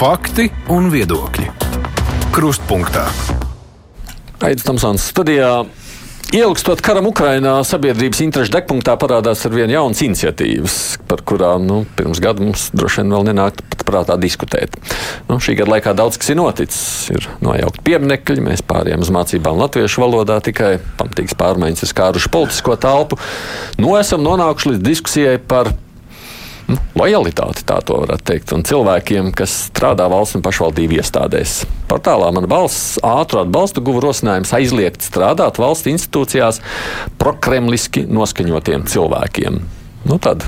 Fakti un viedokļi. Krustpunktā. Aizsmeļamies Tamsons studijā. Ilgstot karam Ukrainā, sabiedrības interešu degpunktā parādās ar vien jaunas iniciatīvas, par kurām nu, pirms gada mums droši vien vēl nenāktu pat prātā diskutēt. Nu, šī gada laikā daudz kas ir noticis. Ir nojaukt pieminekļi, mēs pārējām uz mācībām latviešu valodā, tikai pamatīgas pārmaiņas ir skāruši politisko telpu. Nu, esam nonākuši līdz diskusijai par nu, lojalitāti, tā to varētu teikt, un cilvēkiem, kas strādā valsts un pašvaldību iestādēs. Portālā man balss ātru atbalstu guva rosinājums aizliegt strādāt valsts institūcijās prokremliski noskaņotiem cilvēkiem. Nu, tad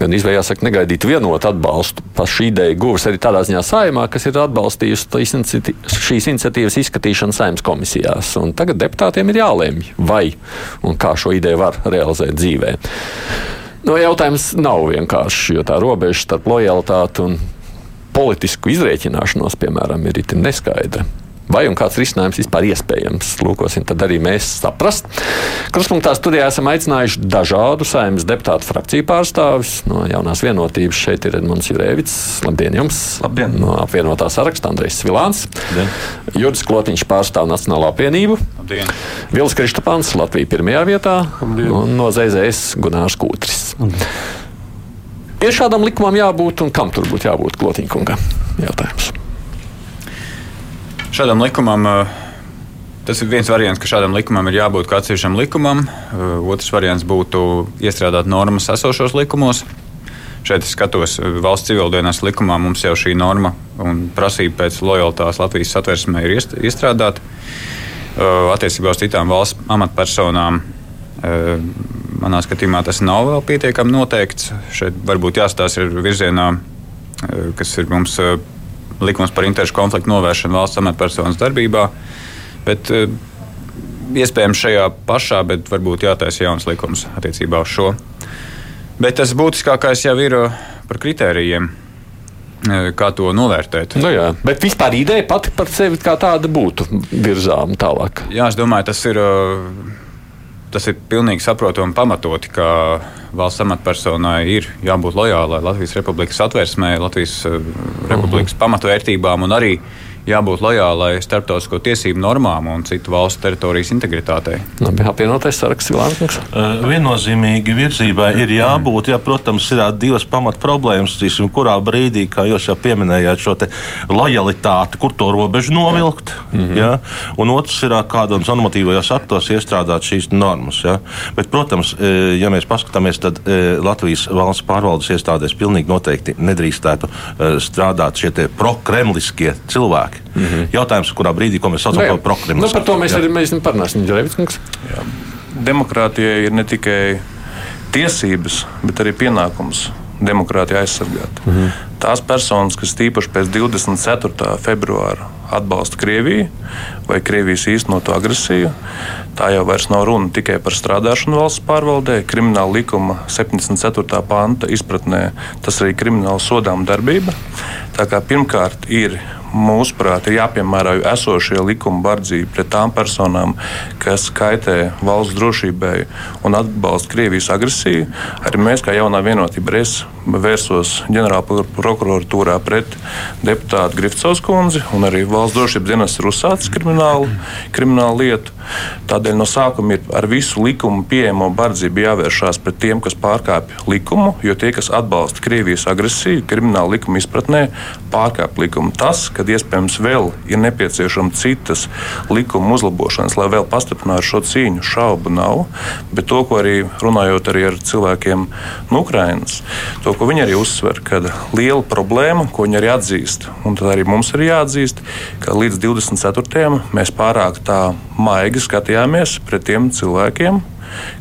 gan izvējās negaidīt vienotu atbalstu. Pašu ideju guvis arī tādā ziņā saimā, kas ir atbalstījusi šīs iniciatīvas izskatīšanu saimnes komisijās. Un tagad deputātiem ir jālemj, vai un kā šo ideju var realizēt dzīvē. Nu, jautājums nav vienkāršs, jo tā robeža starp lojalitāti un politisku izrēķināšanos, piemēram, ir itin neskaidra. Vai un kāds risinājums vispār iespējams? Lūkosim, tad arī mēs saprast. Kruspunktā studijā esam aicinājuši dažādu saimnes deputātu frakciju pārstāvis. No jaunās vienotības šeit ir Edmunds Jurēvits. Labdien jums! Labdien. No apvienotā saraksta Andrejs Vilāns. Juris Klotiņš pārstāv Nacionālo apvienību. Labdien. Vils Kristapāns Latvija pirmajā vietā. Labdien. Un no ZZS Gunārs Kūtris. Ir šādam likumam jābūt un kam tur būtu jābūt Klotiņkungam? Jautājums. Šādam likumam, eh, tas ir viens variants, ka šādam likumam ir jābūt kā atsevišķam likumam. Eh, Otrs variants būtu iestrādāt normas esošos likumos. Šeit es skatos, eh, valsts civildienas likumā mums jau šī norma un prasība pēc lojalitātes Latvijas satversmē ir iest- iestrādāta. Attiecībā uz citām valsts amatpersonām manā skatījumā tas nav vēl pietiekami noteikts. Šeit varbūt jāstāsta ir virzienā, kas ir mums likums par interešu konfliktu novēršanu valsts amatpersonas darbībā. Bet, eh, iespējams, šajā pašā, bet varbūt jātaisa jauns likums attiecībā uz šo. Bet tas būtiskākais jau ir eh, par kritērijiem. eh, Kā to novērtēt? Nu, jā, bet vispār ideja pati par sevi kā tāda būtu virzām tālāk. Jā, es domāju, tas ir, tas ir pilnīgi saprotami un pamatoti, ka valsts amatpersonai ir jābūt lojālai Latvijas Republikas atversmē, Latvijas eh, Republikas pamatvērtībām un arī jābūt lojālai starptautisko tiesību normām un citu valstu teritorijas integritātei. Labi, apvienotais saraksts Vilāns. Uh, Viennozīmīgi virzībai ir jābūt. Ja, protams, ir divas pamat problēmas, tīsim, kurā brīdī, kā jūs jau pieminējāt, šo lojalitāti, kur to robežu novilkt. Mm -hmm. ja? Un otrs ir kādos normatīvajos aktos iestrādāt šīs normas. Ja? Bet, protams, ja mēs paskatāmies, tad Latvijas valsts pārvaldes iestādēs pilnīgi noteikti nedrīkstētu strādāt šie prokremliskie cilvēki. Mm -hmm. Jautājums, kurā brīdī, ko mēs saucam par prokremlisku? Nu, par to mēs ja? arī mēs parunāsim. Ģerevits. Demokrātijai ir ne tikai tiesības, bet arī pienākums demokrātiju aizsargāt. Mm -hmm. Tās personas, kas tīpaši pēc 24. februāra atbalsta Krieviju vai Krievijas īstenotu agresiju, tā jau vairs nav runa tikai par strādāšanu valsts pārvaldē. Krimināla likuma 74. panta izpratnē tas arī krimināla sodāma darbība. Tā kā pirmkārt ir mūsuprāt, ir jāpiemēro esošie likuma bardzība pret tām personām, kas kaitē valsts drošībai un atbalsta Krievijas agresiju. Arī mēs, kā jaunā vienotība, es vērsos ģenerāla prokuratūrā pret deputātu Grifcovs kundzi, un arī valsts drošības dienas ir uzsācis kriminālu, kriminālu lietu. Tādēļ no sākuma ir ar visu likumu pieejamo bardzību jāvēršās pret tiem, kas pārkāpj likumu, jo tie, kas atbalsta Krievijas agresiju, krimināla likuma izpratnē, pārkāpj likumu. Tas, kad iespējams vēl ir nepieciešama citas likuma uzlabošanas, lai vēl pastiprinātu šo cīņu, šaubu nav. Bet to, ko arī runājot arī ar cilvēkiem no Ukrainas, to, ko viņi arī uzsver, ka liela problēma, ko viņi arī atzīst, un tad arī mums ir jāatzīst, ka līdz 24. mēs pārāk tā maigi skatījāmies pret tiem cilvēkiem,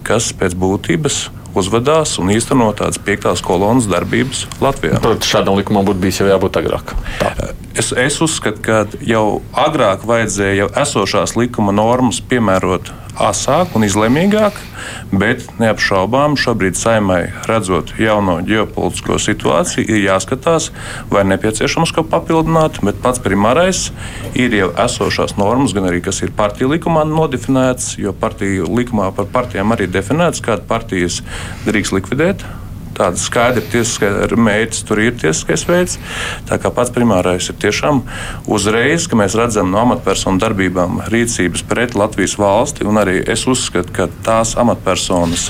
kas pēc būtības uzvedās un īstenot tādas piektās kolonas darbības Latvijā. Protams, šādam likumam būtu bijis jau jābūt agrāk. Tā. Es, es uzskatu, ka jau agrāk vajadzēja jau esošās likuma normas piemērot asāk un izlēmīgāk, bet neapšaubām šobrīd saimai redzot jauno ģeopolitisko situāciju, ir jāskatās, vai nepieciešams ko papildināt. Bet pats primārais ir jau esošās normas, gan arī kas ir partiju likumā nodefinēts, jo partiju likumā par partijām arī definēts, kāda partijas drīkst likvidēt. Tāda skaidra tiesiskā mērķis, tur ir tiesiskais veids. Tā kā pats primārais ir tiešām uzreiz, ka mēs redzam no amatpersonu darbībām rīcības pret Latvijas valsti, un arī es uzskatu, ka tās amatpersonas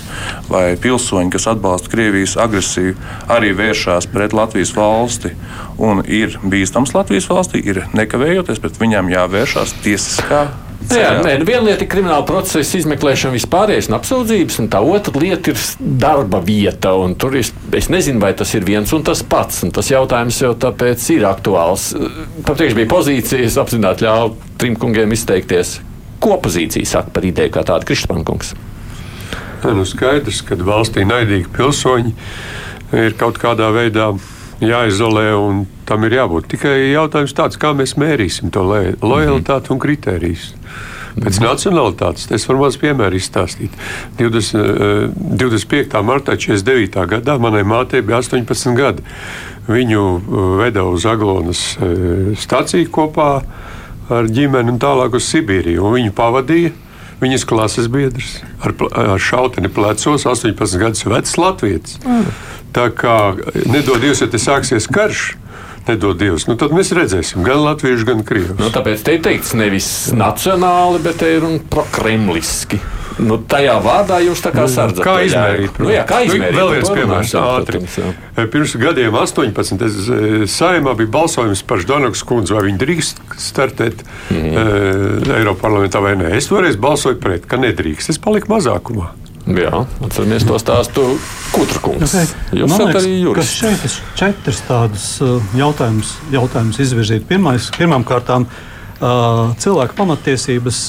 vai pilsoņi, kas atbalsta Krievijas agresiju, arī vēršās pret Latvijas valsti un ir bīstams Latvijas valstī, ir nekavējoties pret viņiem jāvēršās tiesiskā jā, nē, nu viena lieta ir krimināla procesa izmeklēšana vispārējais un apsūdzības, un tā otra lieta ir darba vieta. Tur es, es nezinu, vai tas ir viens un tas pats. Un tas jautājums jau tāpēc ir aktuāls. Papriekš bija pozīcijas, apzināti ļāva trim kungiem izteikties. Ko opozīcija saka par ideju kā tādu Krišpankungs? Nu, skaidrs, ka valstī naidīgi pilsoņi ir kaut kādā veidā jāizolē, un tam ir jābūt. Tikai jautājums tāds, kā mēs mērīsim to lojalitāti un kritērijus. Pēc nacionālitātes es varu maz piemēru izstāstīt. 20, 25. martā 49. gadā manai mātei bija 18 gadi. Viņu veda uz Aglonas stāciju kopā ar ģimeni un tālāk uz Sibīriju. Viņu pavadīja viņas klases biedrs ar, ar šauteni plecos, 18 gadus vecs Latvijas. Mm. Tā kā nedod Dievs, ja te sāksies karš, nedod Dievs. Nu, tad mēs redzēsim gan latviešu, gan krievu. Nu, tāpēc te ir teikts nevis nacionāli, bet te ir un prokremliski. Nu, tajā vārdā jūs tā kā nu, sardzat. Kā izmērīt? Nu, jā, kā izmērīt? Vēl viens piemērs ātri. Pirms gadiem 18. Es, saimā bija balsojums par Ždanokas kundzi, vai viņa drīkst startēt mm -hmm. e, Eiropa parlamentā vai nē. Es toreiz balsoju pret, ka nedrīkst. Es paliku mazākumā. Jā, atceramies to stāstu Kutrakungs. Jūs esat arī jurists. Šeit ir četras tādas uh, jautājumus, jautājumus izvirzīt. Pirmais, pirmām kārtām, uh, cilvēku pamatiesības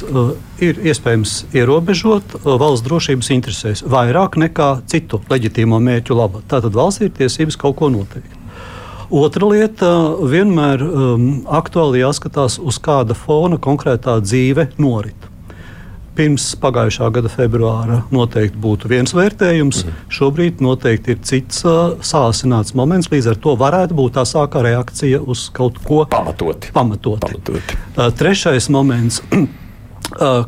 ir iespējams ierobežot valsts drošības interesēs vairāk nekā citu leģitīmo mērķu labā. Tātad valsts ir tiesības kaut ko noteikt. Otra lieta - vienmēr um, aktuāli jāskatās, uz kāda fona konkrētā dzīve norit. Pirms pagājušā gada februāra noteikti būtu viens vērtējums, mm. šobrīd noteikti ir cits uh, sāsināts moments. Līdz ar to varētu būt tā sākā reakcija uz kaut ko pamatoti. pamatoti. pamatoti. Uh, trešais moments. uh,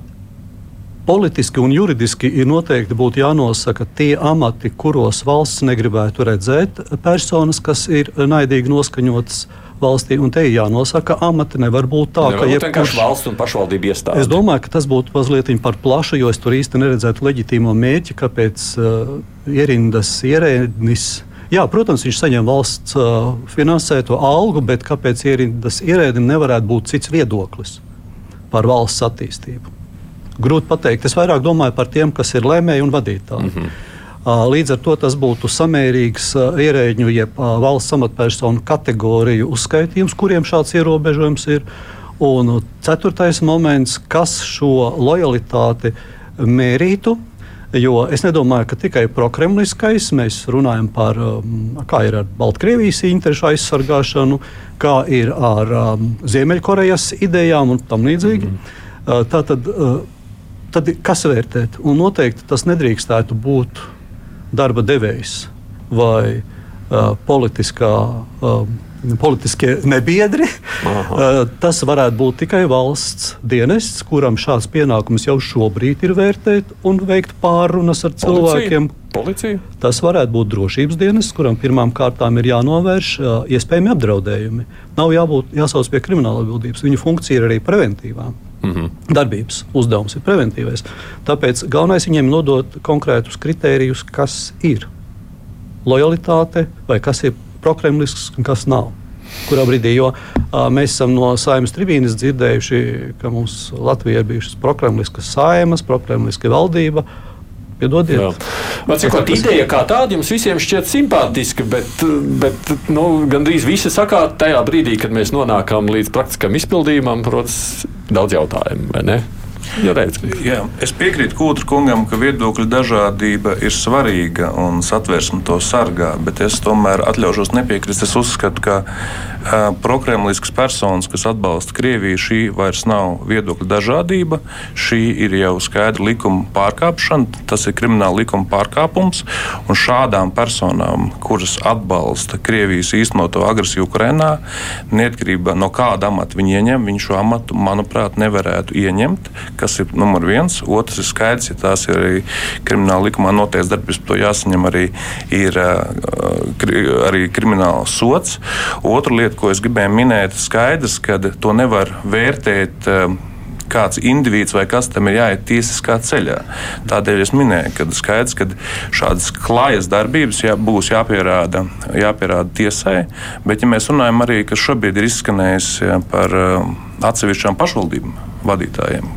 Politiski un juridiski ir noteikti būtu jānosaka tie amati, kuros valsts negribētu redzēt personas, kas ir naidīgi noskaņotas uh, valstī. Un te ir jānosaka, ka amati nevar būt tā, nevar ka jebkurš valsts un pašvaldību iestāde. Es domāju, ka tas būtu mazliet par plašu, jo es tur īsti neredzētu leģitīmo mērķi, kāpēc uh, ierindas ierēdnis. Jā, protams, viņš saņem valsts uh, finansēto algu, bet kāpēc ierindas ierēdim nevarētu būt cits viedoklis par valsts attīstību? Grūti pateikt. Es vairāk domāju par tiem, kas ir lēmēji un vadītāji. Mm -hmm. Līdz ar to tas būtu samērīgs ierēģu, jeb valsts amatpersonu kategoriju uzskaitījums, kuriem šāds ierobežojums ir. Un ceturtais moments, kas šo lojalitāti mērītu, Jo es nedomāju, ka tikai prokremliskais, mēs runājam par kā ir ar Baltkrievijas interešu aizsargāšanu, kā ir ar um, Ziemeļkorejas idejām un tam līdzīgi. Mm -hmm. Tā tad, tad kas vērtēt? Un noteikti tas nedrīkstētu būt darba devējs vai uh, politiskā. Uh, politiskie nebiedri. Aha. Tas varētu būt tikai valsts dienests, kuram šāds pienākums jau šobrīd ir vērtēt un veikt pārunas ar cilvēkiem. Policija? Tas varētu būt drošības dienests, kuram pirmām kārtām ir jānovērš iespējami apdraudējumi. Nav jābūt jāsauc pie krimināla atbildības. Viņa funkcija ir arī preventīvā. -hmm. Darbības uzdevums ir preventīvais. Tāpēc galvenais viņiem nodot konkrētus kritērijus, kas ir lojalitāte vai kas ir prokremlisks un kas nav. Kurā brīdī, jo uh, mēs esam no saimnes tribīnes dzirdējuši, ka mums Latvijā ir bijušas prokremliskas saimas, prokremliska valdība. Piedodiet. Cikot, ideja kā tāda jums visiem šķiet simpātiska, bet, bet nu, gandrīz visi sakāt tajā brīdī, kad mēs nonākam līdz praktiskam izpildījumam, protams, daudz jautājumu, vai ne? Jā, Jā, es piekrītu Kūtra kungam, ka viedokļu dažādība ir svarīga un satversme to sargā, bet es tomēr atļaušos nepiekrist. Es uzskatu, ka prokremliskas personas, kas atbalsta Krieviju, šī vairs nav viedokļa dažādība. Šī ir jau skaidra likuma pārkāpšana, tas ir krimināla likuma pārkāpums. Un šādām personām, kuras atbalsta Krievijas īstenoto agresiju Ukrajinā, neatkarībā no kāda amata viņi ieņem, viņi šo amatu, manuprāt, nevarētu ieņemt. Kas ir numur viens. Otrs ir skaidrs, ja tās ir arī krimināla likumā noteikts darbības, to jāsaņem arī, ir arī krimināla sots. Otra lieta, ko es gribēju minēt, ir skaidrs, ka to nevar vērtēt kāds indivīds vai kas tam ir jāiet tiesiskā ceļā. Tādēļ es minēju, ka skaidrs, ka šādas klājas darbības jā, būs jāpierāda, jāpierāda tiesai, bet ja mēs runājam arī, kas šobrīd ir izskanējis par atsevišķām pašvaldībām vadītājiem.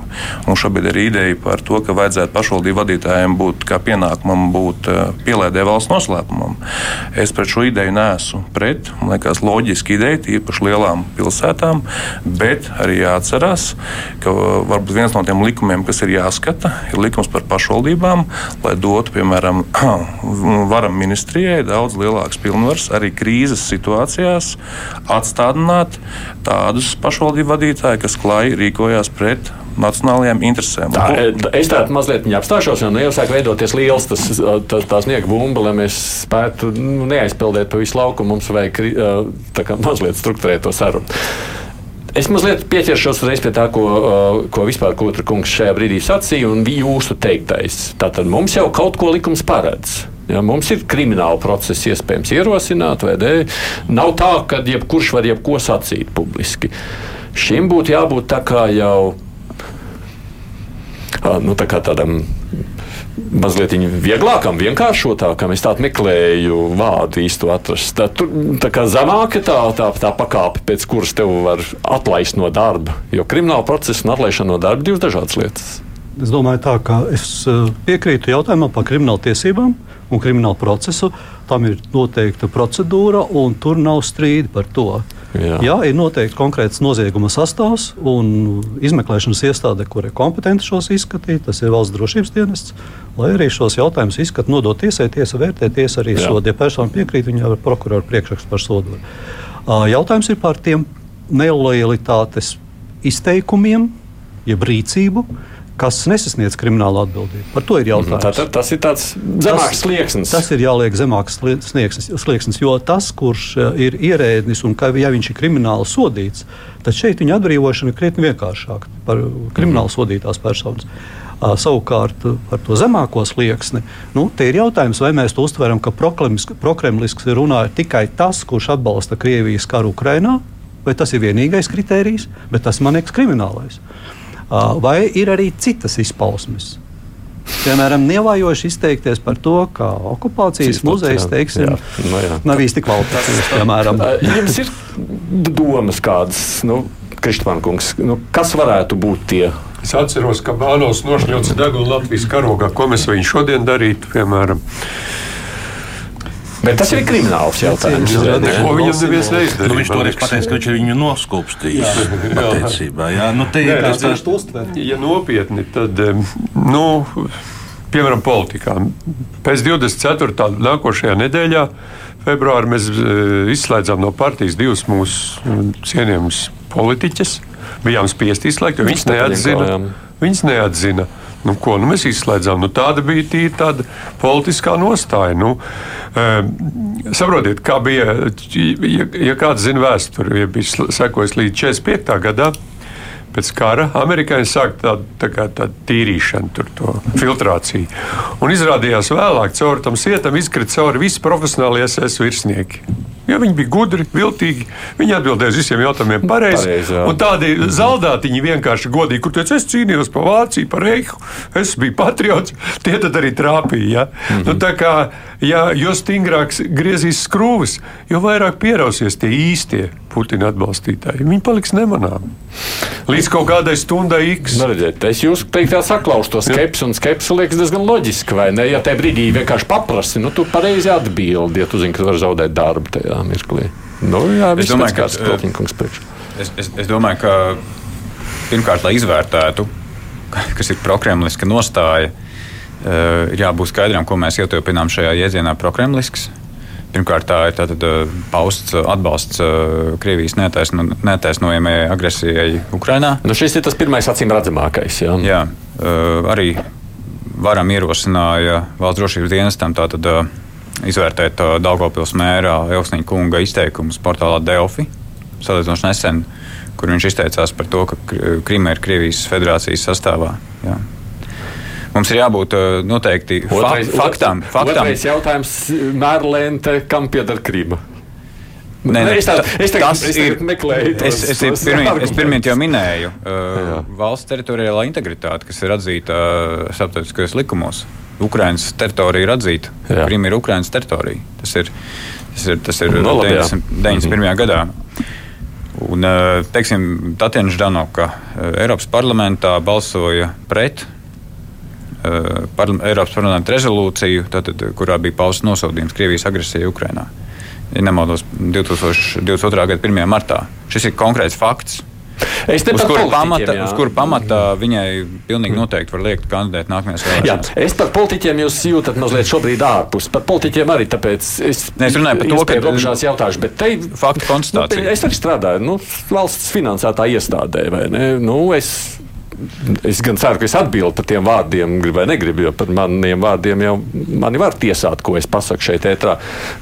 Un šobrīd ir ideja par to, ka vajadzētu pašvaldību vadītājiem būt kā pienākumam būt eh, pielēdē valsts noslēpumam. Es pret šo ideju neesmu pret. Man liekas, loģiski ideja, īpaši lielām pilsētām, bet arī jāatcerās, ka varbūt viens no tiem likumiem, kas ir jāskata, ir likums par pašvaldībām, lai dotu, piemēram, varam ministrijai daudz lielākas pilnvaras arī krīzes situācijās atstādināt tādus pašvaldību vadītājus, kas klāji rīkojās pret nacionālajām interesēm. Tā, es tādu mazliet apstāšos, jo nu, jau sāk veidoties liels tas, tas, tā sniega bumba, lai mēs spētu nu, neaizpildīt pa visu lauku. Mums vajag kā, mazliet struktūrēt to sarunu. Es mazliet pieķeršos reiz pie tā, ko, ko vispār Kotra kungs šajā brīdī sacīja, un bija jūsu teiktais. Tātad mums jau kaut ko likums paredz. Ja, mums ir krimināla procesa iespējams ierosināt, vai ne? Nav tā, ka jebkurš var jebko sacīt publiski. Šim būtu jābūt tā kā jau nu, tā kā tādam mazliet vieglākam, vienkāršotākam. Es tādu meklēju vārdu īstu atrast. Tā, tur, tā kā zemāka tā, tā, tā pakāpe, pēc kuras tev var atlaist no darba. Jo krimināla procesa un atlaišana no darba ir divas dažādas lietas. Es domāju, tā, ka es piekrītu jautājumam par kriminālu tiesībām un kriminālu procesu. Tam ir noteikta procedūra, un tur nav strīdi par to. Jā. Jā, ir noteikti konkrēts nozieguma sastāvs un izmeklēšanas iestāde, kur ir kompetenti šos izskatīt. Tas ir valsts drošības dienests. Lai arī šos jautājumus izskatītu, nodot tiesai, tiesa vērtē, tiesa arī soda. Ja persona piekrīt, viņa ir prokurora priekšraksts par sodu. Jautājums ir par tiem nelojalitātes izteikumiem, jeb rīcību kas nesasniedz kriminālu atbildību. Par to ir jautājums. Tā, tā, tas ir tāds zemāks slieksnis. Tas, tas ir jāliek zemāks slieksnis, slieksnis, jo tas, kurš eh, ir ierēdnis un ka, ja viņš ir krimināli sodīts, tad šeit viņa atbrīvošana ir krietni vienkāršāka par krimināli sodītās personas. Savukārt par to zemāko slieksni, nu, te ir jautājums, vai mēs to uztveram, ka prokremlisks runā tikai tas, kurš atbalsta Krievijas karu Ukrainā, vai tas ir vienīgais kritērijs, bet tas man liekas kriminālais. Uh, vai ir arī citas izpausmes. Piemēram, nevajoši izteikties par to, ka okupācijas muzejs teiksim, jā, no nu jā. nav īsti kvalitatīvs. Jums ir domas kādas, nu, Kristofānkungs, nu, kas varētu būt tie? Es atceros, ka Bānos nošņauts degunu Latvijas karogā. Ko mēs viņu šodien darītu, piemēram? Bet tas ir krimināls jautājums. Ko viņam neviens neizdarīja? Nu, viņš toreiz pateica, ka viņš ir viņu noskūpstījis. Patiesībā, jā. Nu, te ir tāds tieši uztver. Ja nopietni, tad, nu, piemēram, politikā. Pēc 24. nākošajā nedēļā, februārī, mēs izslēdzām no partijas divus mūsu cienījumus politiķus. Bijām spiest izslēgt, jo viņas neatzina. Viņas neatzina. Nu, ko nu, mēs izslēdzām? Nu, tāda bija tīra tāda politiskā nostāja. Nu, um, saprotiet, kā bija, ja, ja kāds zina vēsturi, ja bija sekojis līdz 45. gadam pēc kara amerikāņi sāka tādu tā kā, tā tīrīšanu, tur, to filtrāciju. Un izrādījās vēlāk, caur tam sietam izkrita cauri visi profesionālie SS virsnieki. Ja viņi bija gudri, viltīgi, viņi atbildēja uz visiem jautājumiem pareizi. Pareiz, un tādi zaldātiņi vienkārši godīgi, kur teica, es cīnījos par Vāciju, par Reihu, es biju patriots, tie tad arī trāpīja. Ja? Mm -hmm. nu, tā kā ja, jo stingrāk griezīs skrūves, jo vairāk pierausies tie īstie Putina atbalstītāji. Viņi paliks nemanāmi. Līdz kaut kādai stundai X. Nu, redziet, es jūs teiktā saklausu to skepsi, un skepsi liekas diezgan loģiski, vai ne? Ja tajā brīdī vienkārši paprasti, nu tu pareizi atbildi, ja tu zini, ka var zaudēt darbu tajā mirklī. Nu, jā, es domāju, ka tas ir. Es, es, es domāju, ka pirmkārt, lai izvērtētu, kas ir prokremliska nostāja, Eh, ir jābūt skaidram, ko mēs ietilpinām šajā jēdzienā prokremlisks. Pirmkārt, tā ir tātad, eh, pausts atbalsts eh, Krievijas netaisno, netaisnojamajai agresijai Ukrajinā. Nu šis ir tas pirmais acīm redzamākais. Jā, jā arī varam ierosināja valsts drošības dienestam tātad, izvērtēt Daugopils mērā Elsniņa kunga izteikumus portālā Delfi. Salīdzinoši nesen kur viņš izteicās par to, ka Krima ir Krievijas federācijas sastāvā. Jā. Mums ir jābūt uh, noteikti Otrais, faktām. faktām. Otrais jautājums - Mērlēnte, kam pieder Krīma? Nē, nē, es tā, es tā, tas es ir meklēju. Es, es, es, pirmīt, es pirmīt jau minēju uh, valsts teritoriālā integritāte, kas ir atzīta uh, starptautiskajos likumos. Ukraiņas teritorija ir atzīta. Krīma ir Ukraiņas teritorija. Tas ir, tas ir, tas ir no, 90, 91. Mm -hmm. gadā. Un, teiksim, Tatjana Ždanoka Eiropas parlamentā balsoja pret parla Eiropas parlamenta rezolūciju, tātad, kurā bija pausts nosodījums Krievijas agresijai Ukrainā ja nemaldos, 2022. gada 1. martā. Šis ir konkrēts fakts. Es uz kura pamata, jā. uz kura pamata viņai pilnīgi noteikti var liekt kandidēt nākamajās vēlēšanās. Es par politiķiem jūs jūtat mazliet šobrīd ārpus. Par politiķiem arī tāpēc es, ne, es runāju par to, ka robežās jautāšu, bet te faktu konstatācija. Nu, es arī strādāju nu, valsts finansētā iestādē, vai ne? Nu, es Es gan ceru, ka es atbildu par tiem vārdiem, gribu vai negribu, jo par maniem vārdiem jau mani var tiesāt, ko es pasaku šeit, ētrā.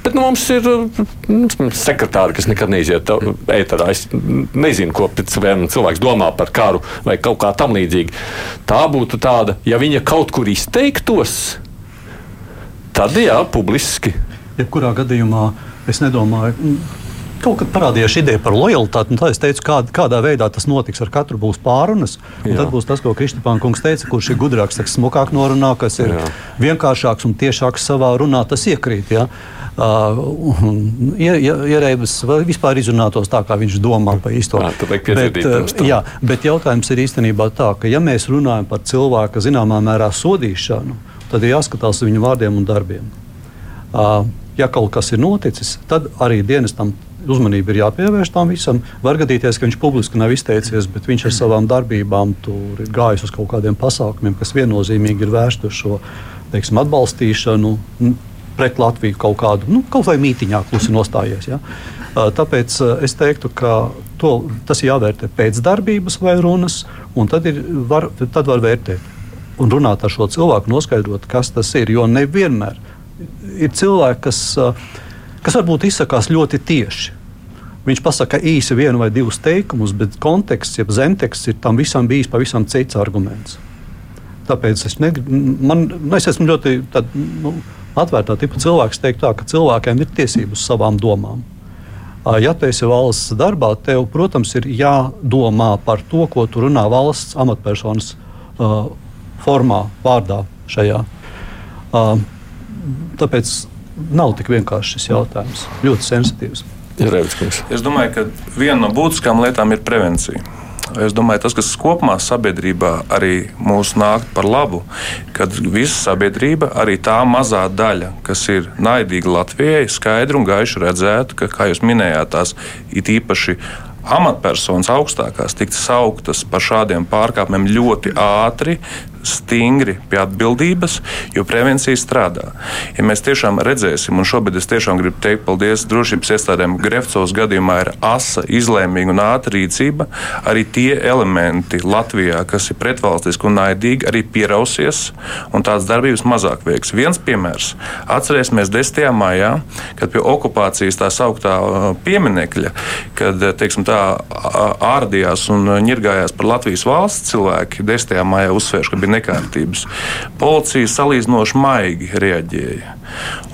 Bet nu, mums ir nu, sekretāri, kas nekad neiziet ētrā. Es nezinu, ko cilvēks domā par karu vai kaut kā tam līdzīga. Tā būtu tāda, ja viņa kaut kur izteiktos, tad jā, publiski. Jebkurā gadījumā es nedomāju kaut kad parādījās ideja par lojalitāti. Tad es teicu, kā, kādā veidā tas notiks. Ar katru būs pārunas. Tad būs tas, ko Kristapāna kungs teica, kurš ir gudrāks, kas smukāk norunā, kas ir Jā. vienkāršāks un tiešāks savā runā. Tas iekrīt. Ja? Uh, Ierēbis vispār izrunātos tā, kā viņš domā par īsto. Jā, bet, uh, jā, bet jautājums ir īstenībā tā, ka ja mēs runājam par cilvēka zināmā mērā sodīšanu, tad ir jāskatās viņu vārdiem un darbiem. Uh, ja kaut kas ir noticis, tad arī dienestam uzmanība ir jāpievērš tam visam. Var gadīties, ka viņš publiski nav izteicies, bet viņš ar savām darbībām ir gājis uz kaut kādiem pasākumiem, kas viennozīmīgi ir vērsti uz šo teiksim, atbalstīšanu pret Latviju kaut kādu, nu, kaut vai mītiņā klusi nostājies. Ja? Tāpēc es teiktu, ka to, tas ir jāvērtē pēc darbības vai runas, un tad, ir, var, tad var vērtēt un runāt ar šo cilvēku, noskaidrot, kas tas ir. Jo nevienmēr ir cilvēki, kas, kas varbūt izsakās ļoti tieši. Viņš pasaka īsi vienu vai divus teikumus, bet konteksts, jeb zemteksts ir tam visam bijis pavisam cits arguments. Tāpēc es, negrib, man, nu, es esmu ļoti tad, nu, atvērtā tipa cilvēks, teikt tā, ka cilvēkiem ir tiesības uz savām domām. Ja tu esi valsts darbā, tev, protams, ir jādomā par to, ko tu runā valsts amatpersonas uh, formā, vārdā šajā. Uh, tāpēc nav tik vienkāršs šis jautājums. Ļoti sensitīvs. Es domāju, ka viena no būtiskām lietām ir prevencija. Es domāju, tas, kas kopumā sabiedrībā arī mūs nāk par labu, kad visa sabiedrība, arī tā mazā daļa, kas ir naidīga Latvijai, skaidri un gaiši redzētu, ka, kā jūs minējāt, tās ir īpaši amatpersonas augstākās tiktu sauktas par šādiem pārkāpumiem ļoti ātri, stingri pie atbildības, jo prevencija strādā. Ja mēs tiešām redzēsim, un šobrīd es tiešām gribu teikt paldies drošības iestādēm, Grefcovs gadījumā ir asa, izlēmīga un ātra rīcība, arī tie elementi Latvijā, kas ir pretvalstiski un naidīgi, arī pierausies un tādas darbības mazāk veiks. Viens piemērs. Atcerēsimies 10. maijā, kad pie okupācijas tā sauktā uh, pieminekļa, kad teiksim, tā ārdījās un ņirgājās par Latvijas valsts cilvēki 10. maijā uzsvērš, ka bija nekārtības. Policija salīdzinoši maigi reaģēja.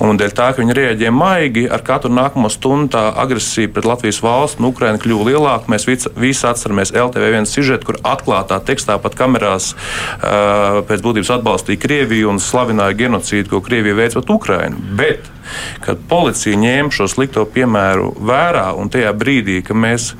Un dēļ tā, ka viņi reaģēja maigi, ar katru nākamo stundu tā agresija pret Latvijas valsts un Ukrainu kļuva lielāka. Mēs visi atceramies LTV1 sižetu, kur atklātā tekstā pat kamerās uh, pēc būtības atbalstīja Krieviju un slavināja genocīdu, ko Krievija veic pret Ukrainu. Kad policija ņēma šo slikto piemēru vērā, un tajā brīdī, kad mēs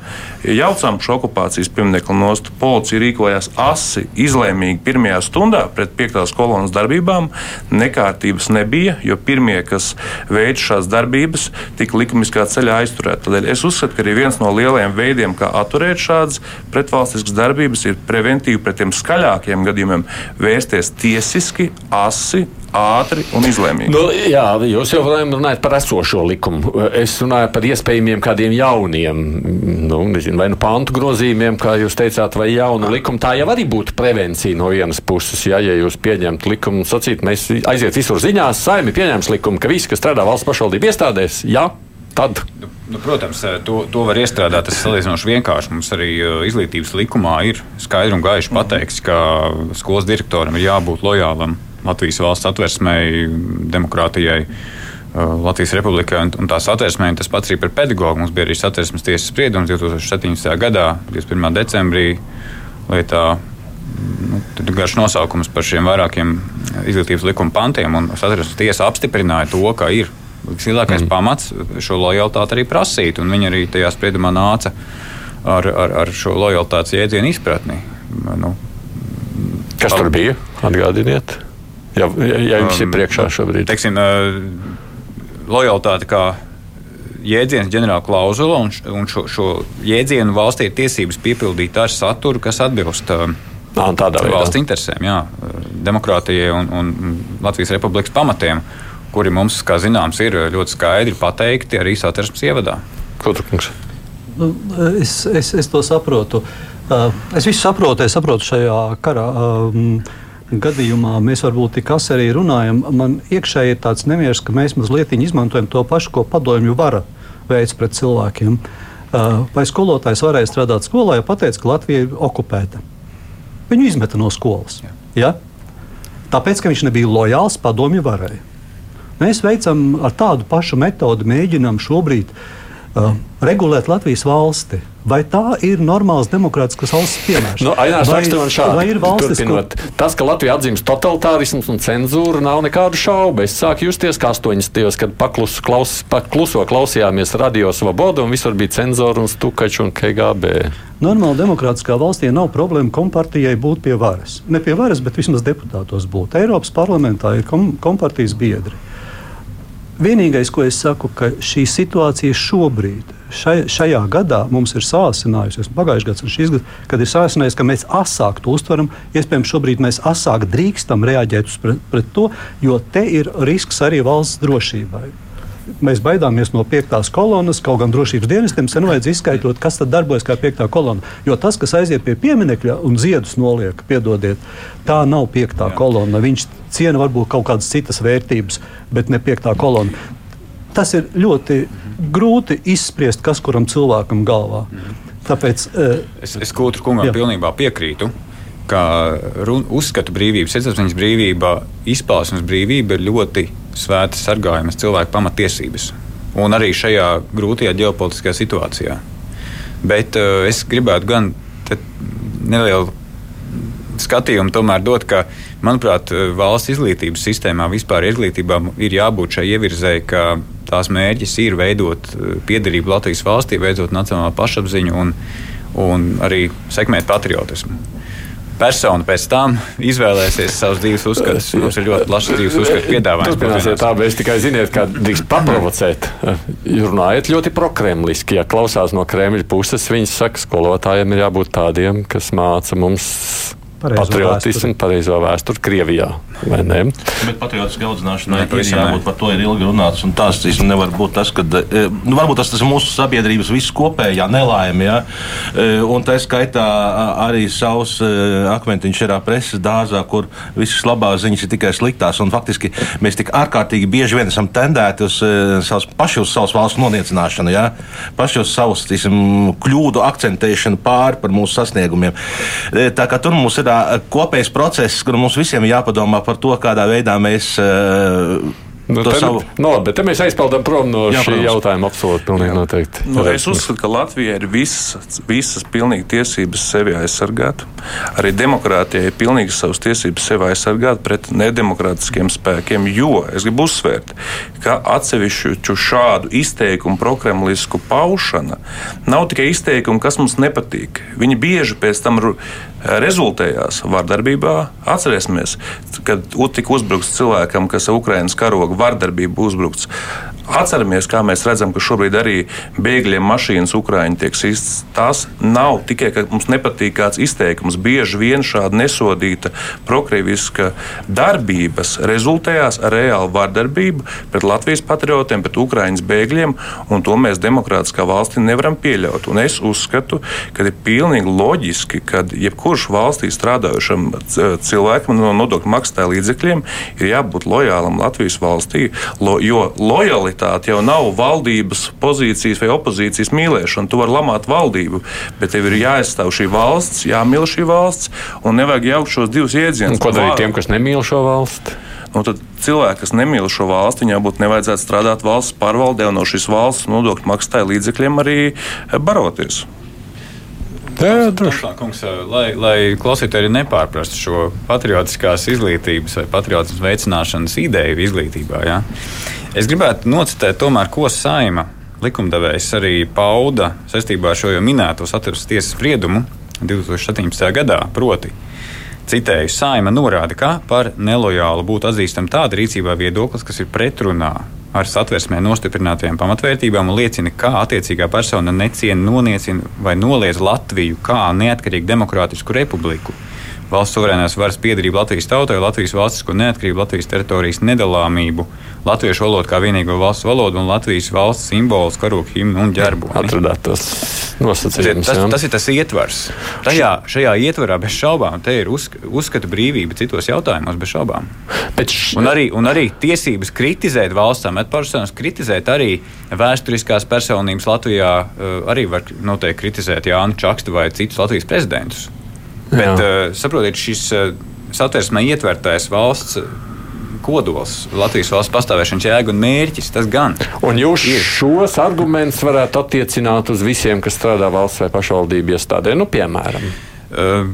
jaucām šo okupācijas pieminiektu nost, policija rīkojās asi, izlēmīgi pirmajā stundā pret piektās kolonas darbībām. Nekārtības nebija, jo pirmie, kas veids šādas darbības, tika likumiskā ceļā aizturēti. Tādēļ es uzskatu, ka arī viens no lielajiem veidiem, kā atturēt šādas pretvalstiskas darbības, ir preventīvi pret tiem skaļākiem gadījumiem vērsties tiesiski, asi, ātri un izlēmīgi. Nu, jā, jūs jau runājat par esošo likumu. Es runāju par iespējamiem kādiem jauniem, nu, nezinu, vai nu pantu grozījumiem, kā jūs teicāt, vai jaunu likumu. Tā jau arī būtu prevencija no vienas puses. Jā, ja jūs pieņemtu likumu un sacītu, mēs aiziet visur ziņās, saimi pieņems likumu, ka visi, kas strādā valsts pašvaldību iestādēs, jā, tad. Nu, nu, protams, to, to var iestrādāt. Tas ir salīdzinoši vienkārši. Mums arī izglītības likumā ir skaidri un gaiši pateikts, ka skolas direktoram ir jābūt lojālam Latvijas valsts atversmei, demokrātijai. Latvijas republikai un, un tās satversmē, un tas pats arī par pedagogu. Mums bija arī satversmes tiesas spriedums 2017. gadā, 21. decembrī, lietā nu, garš nosaukums par šiem vairākiem izglītības likuma pantiem, un satversmes tiesa apstiprināja to, ka ir vislielākais mm. pamats šo lojalitāti arī prasīt, un viņi arī tajā spriedumā nāca ar, ar, ar šo lojalitātes jēdzienu izpratni. Nu, Kas tur bija? Atgādiniet! Ja, ja jums um, ir priekšā šobrīd. Teiksim, lojalitāte kā jēdziens, ģenerāla klauzula, un, un šo, šo jēdzienu valstī ir tiesības piepildīt ar saturu, kas atbilst Nā, valsts interesēm, jā, demokrātijai un, un Latvijas republikas pamatiem, kuri mums, kā zināms, ir ļoti skaidri pateikti arī satversmes ievadā. Kutrakungs. Nu, es, es, es to saprotu. Es visu saprotu, es saprotu šajā karā. Um, gadījumā mēs varbūt tik asi arī runājam. Man iekšēji ir tāds nemieris, ka mēs mazliet izmantojam to pašu, ko padomju vara veids pret cilvēkiem. Uh, vai skolotājs varēja strādāt skolā, ja pateica, ka Latvija ir okupēta? Viņu izmeta no skolas. Jā. Ja? Tāpēc, ka viņš nebija lojāls padomju varai. Mēs veicam ar tādu pašu metodi, mēģinām šobrīd uh, regulēt Latvijas valsti. Vai tā ir normāls demokrātiskas valsts piemērs? Nu, Ainārs vai, šādi, vai ir valstis, turpinot, kur... Tas, ka Latvija atzīst totalitārisms un cenzūru, nav nekādu šaubu. Es sāku justies kā 80. kad paklus, klaus, pakluso klausījāmies radio svobodu un visur bija cenzūra un stukaču un KGB. Normāli demokrātiskā valstī nav problēma kompartijai būt pie varas. Ne pie varas, bet vismaz deputātos būt. Eiropas parlamentā ir kom kompartijas biedri. Vienīgais, ko es saku, ka šī situācija šobrīd, šai, šajā gadā mums ir sāsinājusies, pagājušajā gadā un šis gads, kad ir sāsinājies, ka mēs asāk to uztveram. Iespējams, šobrīd mēs asāk drīkstam reaģēt pret, pret to, jo te ir risks arī valsts drošībai mēs baidāmies no piektās kolonas, kaut gan drošības dienestiem sen vajadz izskaidrot, kas tad darbojas kā piektā kolona. Jo tas, kas aiziet pie pieminiekļa un ziedus noliek, piedodiet, tā nav piektā Jā. kolona. Viņš ciena varbūt kaut kādas citas vērtības, bet ne piektā kolona. Tas ir ļoti grūti izspriest, kas kuram cilvēkam galvā. Tāpēc, uh, es es Kūtru kungam jā. pilnībā piekrītu ka uzskatu brīvība, sirdsapziņas brīvība, izpausmes brīvība ir ļoti svēti sargājamas cilvēku pamatiesības. Un arī šajā grūtajā ģeopolitiskajā situācijā. Bet uh, es gribētu gan nelielu skatījumu tomēr dot, ka, manuprāt, valsts izglītības sistēmā vispār izglītībā ir jābūt šai ievirzēji, ka tās mērķis ir veidot uh, piederību Latvijas valstī, veidot nacionālo pašapziņu un, un arī sekmēt patriotismu persona pēc tam izvēlēsies savus dzīves uzskatus. Mums ir ļoti plašs dzīves uzskatu piedāvājums. Turpināsiet tā, bet es tikai ziniet, kā drīkst paprovocēt. Runājiet ļoti prokremliski. Ja klausās no Kremļa puses, viņi saka, skolotājiem ir jābūt tādiem, kas māca mums patriotismu, pareizo vēsturi Krievijā. Bet patriotiskā audzināšanai ir jābūt par to ir ilgi runāts. Tas īstenībā nevar būt tas, ka e, nu, varbūt tas, tas ir mūsu sabiedrības visu kopējā nelaime. Ja? E, un tā skaitā arī savs e, akmentiņš ir preses dārzā, kur visas labās ziņas ir tikai sliktās. Un faktiski mēs tik ārkārtīgi bieži vien esam tendēti uz savas, paši uz savas valsts noniecināšanu, ja? paši uz savus tīsim, kļūdu akcentēšanu pāri par mūsu sasniegumiem. Tā kā tur mums ir kopējs process, kur mums visiem jāpadomā par to, kādā veidā mēs. Uh, Nu, tad, savu... no, nu, bet mēs aizpildām prom no Jā, šī protams. jautājuma. Absolūti, pilnīgi noteikti. Nu, es uzskatu, ka Latvijai ir visas, visas pilnīgi tiesības sevi aizsargāt. Arī demokrātijai ir pilnīgi savas tiesības sevi aizsargāt pret nedemokrātiskiem spēkiem. Jo es gribu uzsvērt, ka atsevišķu šādu izteikumu prokremlisku paušana nav tikai izteikumi, kas mums nepatīk. Viņi bieži pēc tam rezultējās vardarbībā. Atcerēsimies, kad tika uzbrukts cilvēkam, kas Ukraiņas karoga vardarbību uzbrukts. Atceramies, kā mēs redzam, ka šobrīd arī bēgļiem mašīnas Ukrāņi tiek sistas. Tas nav tikai, ka mums nepatīk kāds izteikums. Bieži vien šāda nesodīta prokrieviska darbības rezultējās ar reālu vardarbību pret Latvijas patriotiem, pret Ukrāņas bēgļiem, un to mēs demokrātiskā valstī nevaram pieļaut. Un es uzskatu, ka ir pilnīgi loģiski, ka jebkurš valstī strādājošam cilvēkam no nodokļu maksātāja līdzekļiem ir jābūt lojālam Latvijas valstī, lo, jo lojalitāte lojalitāte jau nav valdības pozīcijas vai opozīcijas mīlēšana. Tu vari lamāt valdību, bet tev ir jāaizstāv šī valsts, jāmīl šī valsts, un nevajag jaukt šos divus jēdzienus. Ko darīt tiem, kas nemīl šo valsti? Nu, tad cilvēki, kas nemīl šo valsti, viņiem būtu nevajadzētu strādāt valsts pārvaldē un no šīs valsts nodokļu maksātāju līdzekļiem arī baroties. Jā, droši. Kungs, lai, lai klausītāji arī nepārprastu šo patriotiskās izglītības vai patriotismu veicināšanas ideju izglītībā, ja? es gribētu nocitēt, tomēr, ko saima likumdevējs arī pauda saistībā ar šo jau minēto satversmes tiesas spriedumu 2017. gadā. Proti, citēju, saima norāda, ka par nelojālu būtu atzīstama tāda rīcībā viedoklis, kas ir pretrunā ar satversmē nostiprinātajām pamatvērtībām un liecina, kā attiecīgā persona neciena, noniecina vai noliedz Latviju kā neatkarīgu demokrātisku republiku valsts suverēnās varas piedarību Latvijas tautai, Latvijas valstisko neatkarību, Latvijas teritorijas nedalāmību, latviešu valodu kā vienīgo valsts valodu un Latvijas valsts simbolus, karogu himnu un ģerbu. Atradāt tos nosacījumus. Tas, tas ir tas ietvars. Tajā, šajā ietvarā bez šaubām te ir uzsk uzskata brīvība citos jautājumos bez šaubām. Š... Un, arī, un arī tiesības kritizēt valsts amatpersonas, kritizēt arī vēsturiskās personības Latvijā, eh, arī var noteikti kritizēt Jānu Čakstu vai citus Latvijas prezidentus. Bet uh, saprotiet, šis uh, satversmē ietvertais valsts uh, kodols, Latvijas valsts pastāvēšanas jēga un mērķis. Tas gan. Un jūs ir. šos argumentus varētu attiecināt uz visiem, kas strādā valsts vai pašvaldību iestādē, nu, piemēram. Uh,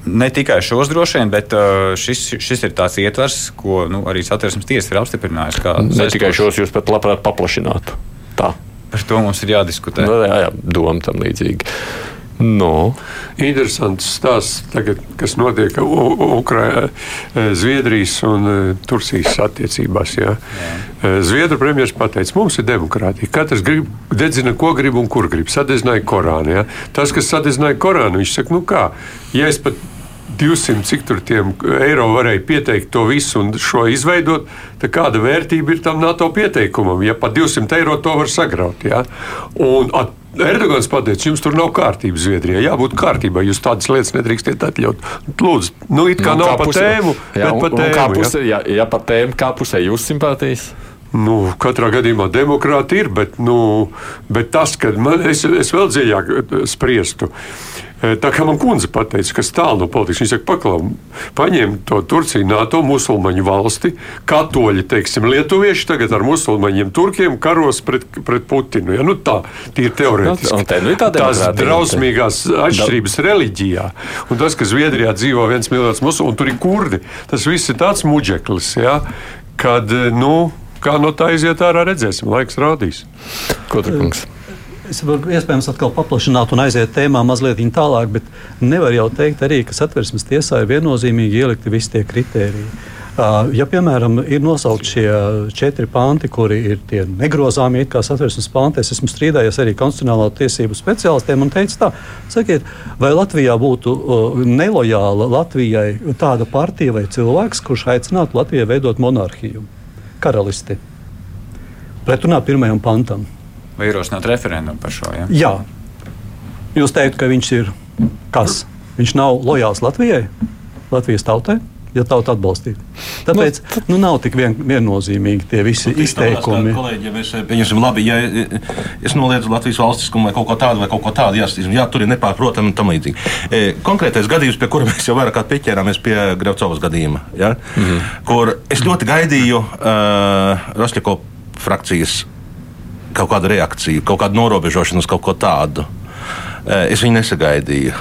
Ne tikai šos droši vien, bet uh, šis, šis ir tāds ietvers, ko nu, arī satversmes tiesa ir apstiprinājusi. Ne saistoši. tikai šos jūs pat labprāt paplašinātu. Tā. Par to mums ir jādiskutē. Nu, jā, jā, doma tam līdzīga. No. Interesants stāsts, tagad, kas notiek Ukraiņā, eh, Zviedrijas un eh, Turcijas attiecībās. Jā. Jā. Eh, Zviedru premjerministrs pateica, mums ir demokrātija. Katrs grib, dedzina, ko grib un kur grib. Sadedzināja Korānu. Jā. Tas, kas sadedzināja Korānu, viņš saka, nu kā, ja es pat 200 cik tur tiem eiro varēja pieteikt to visu un šo izveidot, tad kāda vērtība ir tam NATO pieteikumam, ja pat 200 eiro to var sagraut? Ja? Un, at, Erdogans pateica, jums tur nav kārtības Zviedrijā. Jābūt kārtībai, jūs tādas lietas nedrīkstiet atļaut. Lūdzu, nu, it kā nu, nav kā pa puse, tēmu, jā, bet pa tēmu. Kā puse, ja, ja pa tēmu, kā pusē jūs simpātijas? Nu, katrā gadījumā demokrāti ir, bet, nu, bet tas, ka man, es, es vēl dziļāk spriestu. Uh, Tā kā man kundze pateica, kas tālu no politikas, viņa saka, paklau, paņem to Turciju, NATO musulmaņu valsti, katoļi, teiksim, lietuvieši tagad ar musulmaņiem, turkiem karos pret, pret Putinu. Ja? Nu, tā ir teorētiski. Te, nu, tā Tās drausmīgās atšķirības da... reliģijā. Un tas, ka Zviedrijā dzīvo viens miljons musulmaņu, un tur ir kurdi, tas viss ir tāds muģeklis, ja? kad, nu, kā no tā iziet ārā, redzēsim, laiks rādīs. Ko tu kungs? Es varu iespējams atkal paplašināt un aiziet tēmā mazliet tālāk, bet nevar jau teikt arī, ka satversmes tiesā ir viennozīmīgi ielikti visi tie kritēriji. Ja, piemēram, ir nosaukti šie četri panti, kuri ir tie negrozāmie, kā satversmes panti, es esmu strīdējies arī konstitucionālā tiesību speciālistiem un teicu, tā, sakiet, vai Latvijā būtu nelojāla Latvijai tāda partija vai cilvēks, kurš aicinātu Latvijai veidot monarhiju, karalisti, pretrunā pirmajam pantam vai ierosināt referendumu par šo? Ja? Jā. Jūs teikt, ka viņš ir kas? Viņš nav lojāls Latvijai, Latvijas tautai. Ja tauta atbalstītu. Tāpēc nu, nu, nav tik vien, viennozīmīgi tie visi nu, izteikumi. Kolēģi, ja mēs pieņemsim, labi, ja es noliedzu Latvijas valstiskumu vai kaut ko tādu, vai kaut ko tādu, jāstīsim, jā, tur ir nepārprotami un tam līdzīgi. E, konkrētais gadījums, pie kura mēs jau vairāk kā pieķērāmies pie Grevcovas gadījuma, ja, mm -hmm. kur es ļoti gaidīju uh, Rosļako frakcijas kaut kādu reakciju, kaut kādu norobežošanu uz kaut ko tādu. Eh, es viņu nesagaidīju.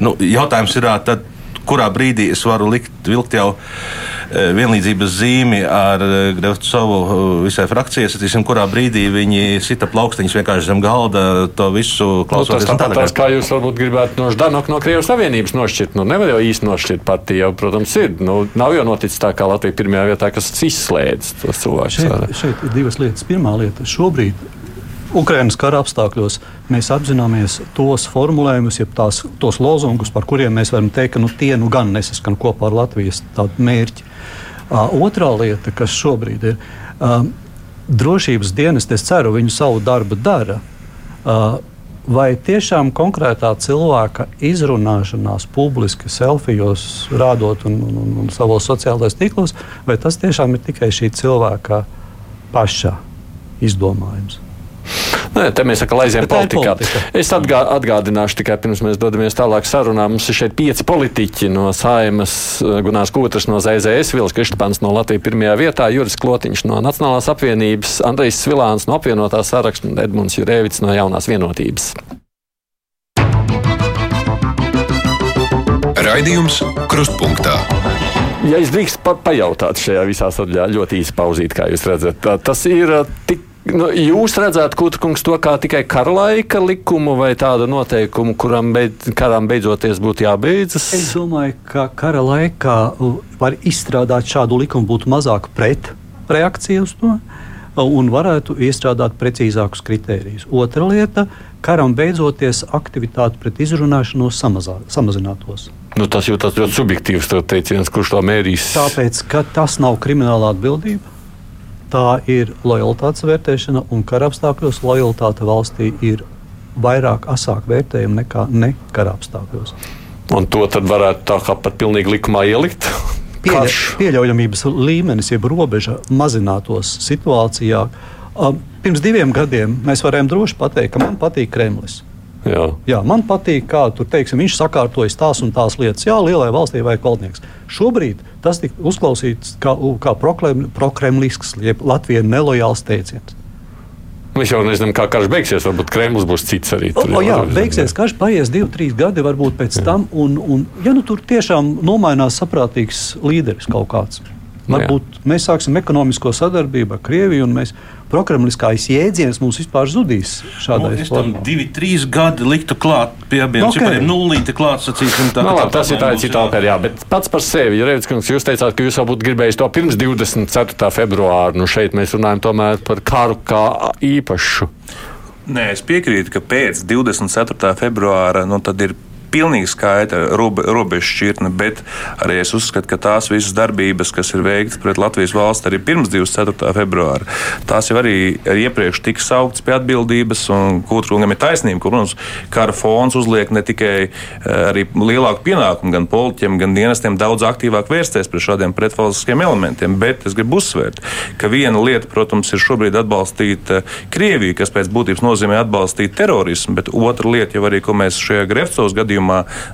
Nu, jautājums ir, tad, kurā brīdī es varu likt, vilkt jau eh, vienlīdzības zīmi ar eh, Grevcovu visai frakcijai. Satīsim, kurā brīdī viņi sita plaukstiņus vienkārši zem galda, to visu klausoties. Nu, tas tāpat kā jūs varbūt gribētu no Ždanoka no Krievijas Savienības nošķirt. Nu, nevar jau īsti nošķirt partiju, jau, protams, ir. Nu, nav jau noticis tā, kā Latvija pirmajā vietā, kas izslēdz tos cilvēkus. Šeit, šeit ir divas lietas. Pirmā lieta - šobrīd Ukraiņas kara apstākļos mēs apzināmies tos formulējumus, jeb tās, tos lozungus, par kuriem mēs varam teikt, ka nu, tie nu gan nesaskan kopā ar Latvijas mērķi. Uh, otrā lieta, kas šobrīd ir, uh, drošības dienas, es ceru, viņu savu darbu dara. Uh, vai tiešām konkrētā cilvēka izrunāšanās publiski, selfijos, rādot un, un, un savos sociālajos tīklos, vai tas tiešām ir tikai šī cilvēka paša izdomājums. Nē, te mēs sakām, aizējām politikā. politika. Es atgā, atgādināšu tikai pirms mēs dodamies tālāk sarunā. Mums ir šeit pieci politiķi no Saimas, Gunārs Kūtras no ZZS, Vils Kristapans no Latvijas pirmajā vietā, Juris Klotiņš no Nacionālās apvienības, Andrejs Svilāns no apvienotās saraksta un Edmunds Jurēvits no jaunās vienotības. Raidījums Krustpunktā. Ja es drīkstu pa pajautāt šajā visā sadaļā, ļoti īsi pauzīt, kā jūs redzat, tas ir uh, tik. Nu, jūs redzat, Kutrkungs, to kā tikai kara laika likumu vai tādu noteikumu, kuram beid, karam beidzoties būtu jābeidzas? Es domāju, ka kara laikā var izstrādāt šādu likumu, būtu mazāk pretreakcija uz to. Un varētu iestrādāt precīzākus kritērijus. Otra lieta - karam beidzoties, aktivitāte pret izrunāšanos samazā, samazinātos. Nu, tas jau tas ļoti subjektīvs teiciens, kurš to mērīs. Tāpēc, ka tas nav krimināla atbildība, tā ir lojalitātes vērtēšana, un kara apstākļos lojalitāte valstī ir vairāk asāk vērtējama nekā ne kara apstākļos. Un to tad varētu tā kā pat pilnīgi likumā ielikt. Pieļa, pieļaujamības līmenis, jeb robeža mazinātos situācijā. Um, Pirms diviem gadiem mēs varējām droši pateikt, ka man patīk Kremlis. Jā. Jā, man patīk, kā tur teiksim, viņš sakārtojas tās un tās lietas. Jā, lielai valstī vajag valdnieks. Šobrīd tas tika uzklausīts kā, kā prokrem- prokremlisks, jeb Latvijas nelojāls teiciens. Mēs jau nezinām, kā karš beigsies. Varbūt Kremlis būs cits arī. Tur, o, jā, beigsies karš, paies divi, trīs gadi, varbūt pēc tam. Un, un, ja nu tur tiešām nomainās saprātīgs līderis kaut kāds, varbūt mēs sāksim ekonomisko sadarbību ar Krieviju un mēs prokremliskais jēdziens mums vispār zudīs Nu, šādā es tam formā. divi, trīs gadi liktu klāt pie abiem Nu, okay. ok. cipariem. Nulīti klāt, sacīsim tā. Nu, ka labi, tas ir tā cita jā. opera, jā, bet pats par sevi. Reivitskungs, jūs teicāt, ka jūs jau būtu gribējis to pirms 24. februāra. Nu, šeit mēs runājam tomēr par karu kā īpašu. Nē, es piekrītu, ka pēc 24. februāra nu, tad ir pilnīgi skaidra robe, robeža šķirtne, bet arī es uzskatu, ka tās visas darbības, kas ir veikts pret Latvijas valsti arī pirms 24. februāra, tās jau arī iepriekš tika sauktas pie atbildības, un Kūtrungam ir taisnība, ka, protams, kara fons uzliek ne tikai eh, arī lielāku pienākumu gan politiķiem, gan dienestiem daudz aktīvāk vērsties pret šādiem pretvalstiskiem elementiem, bet es gribu uzsvērt, ka viena lieta, protams, ir šobrīd atbalstīt eh, Krieviju, kas pēc būtības nozīmē atbalstīt terorismu, bet otra lieta jau arī, ko mēs šajā Grefcovas gadījumā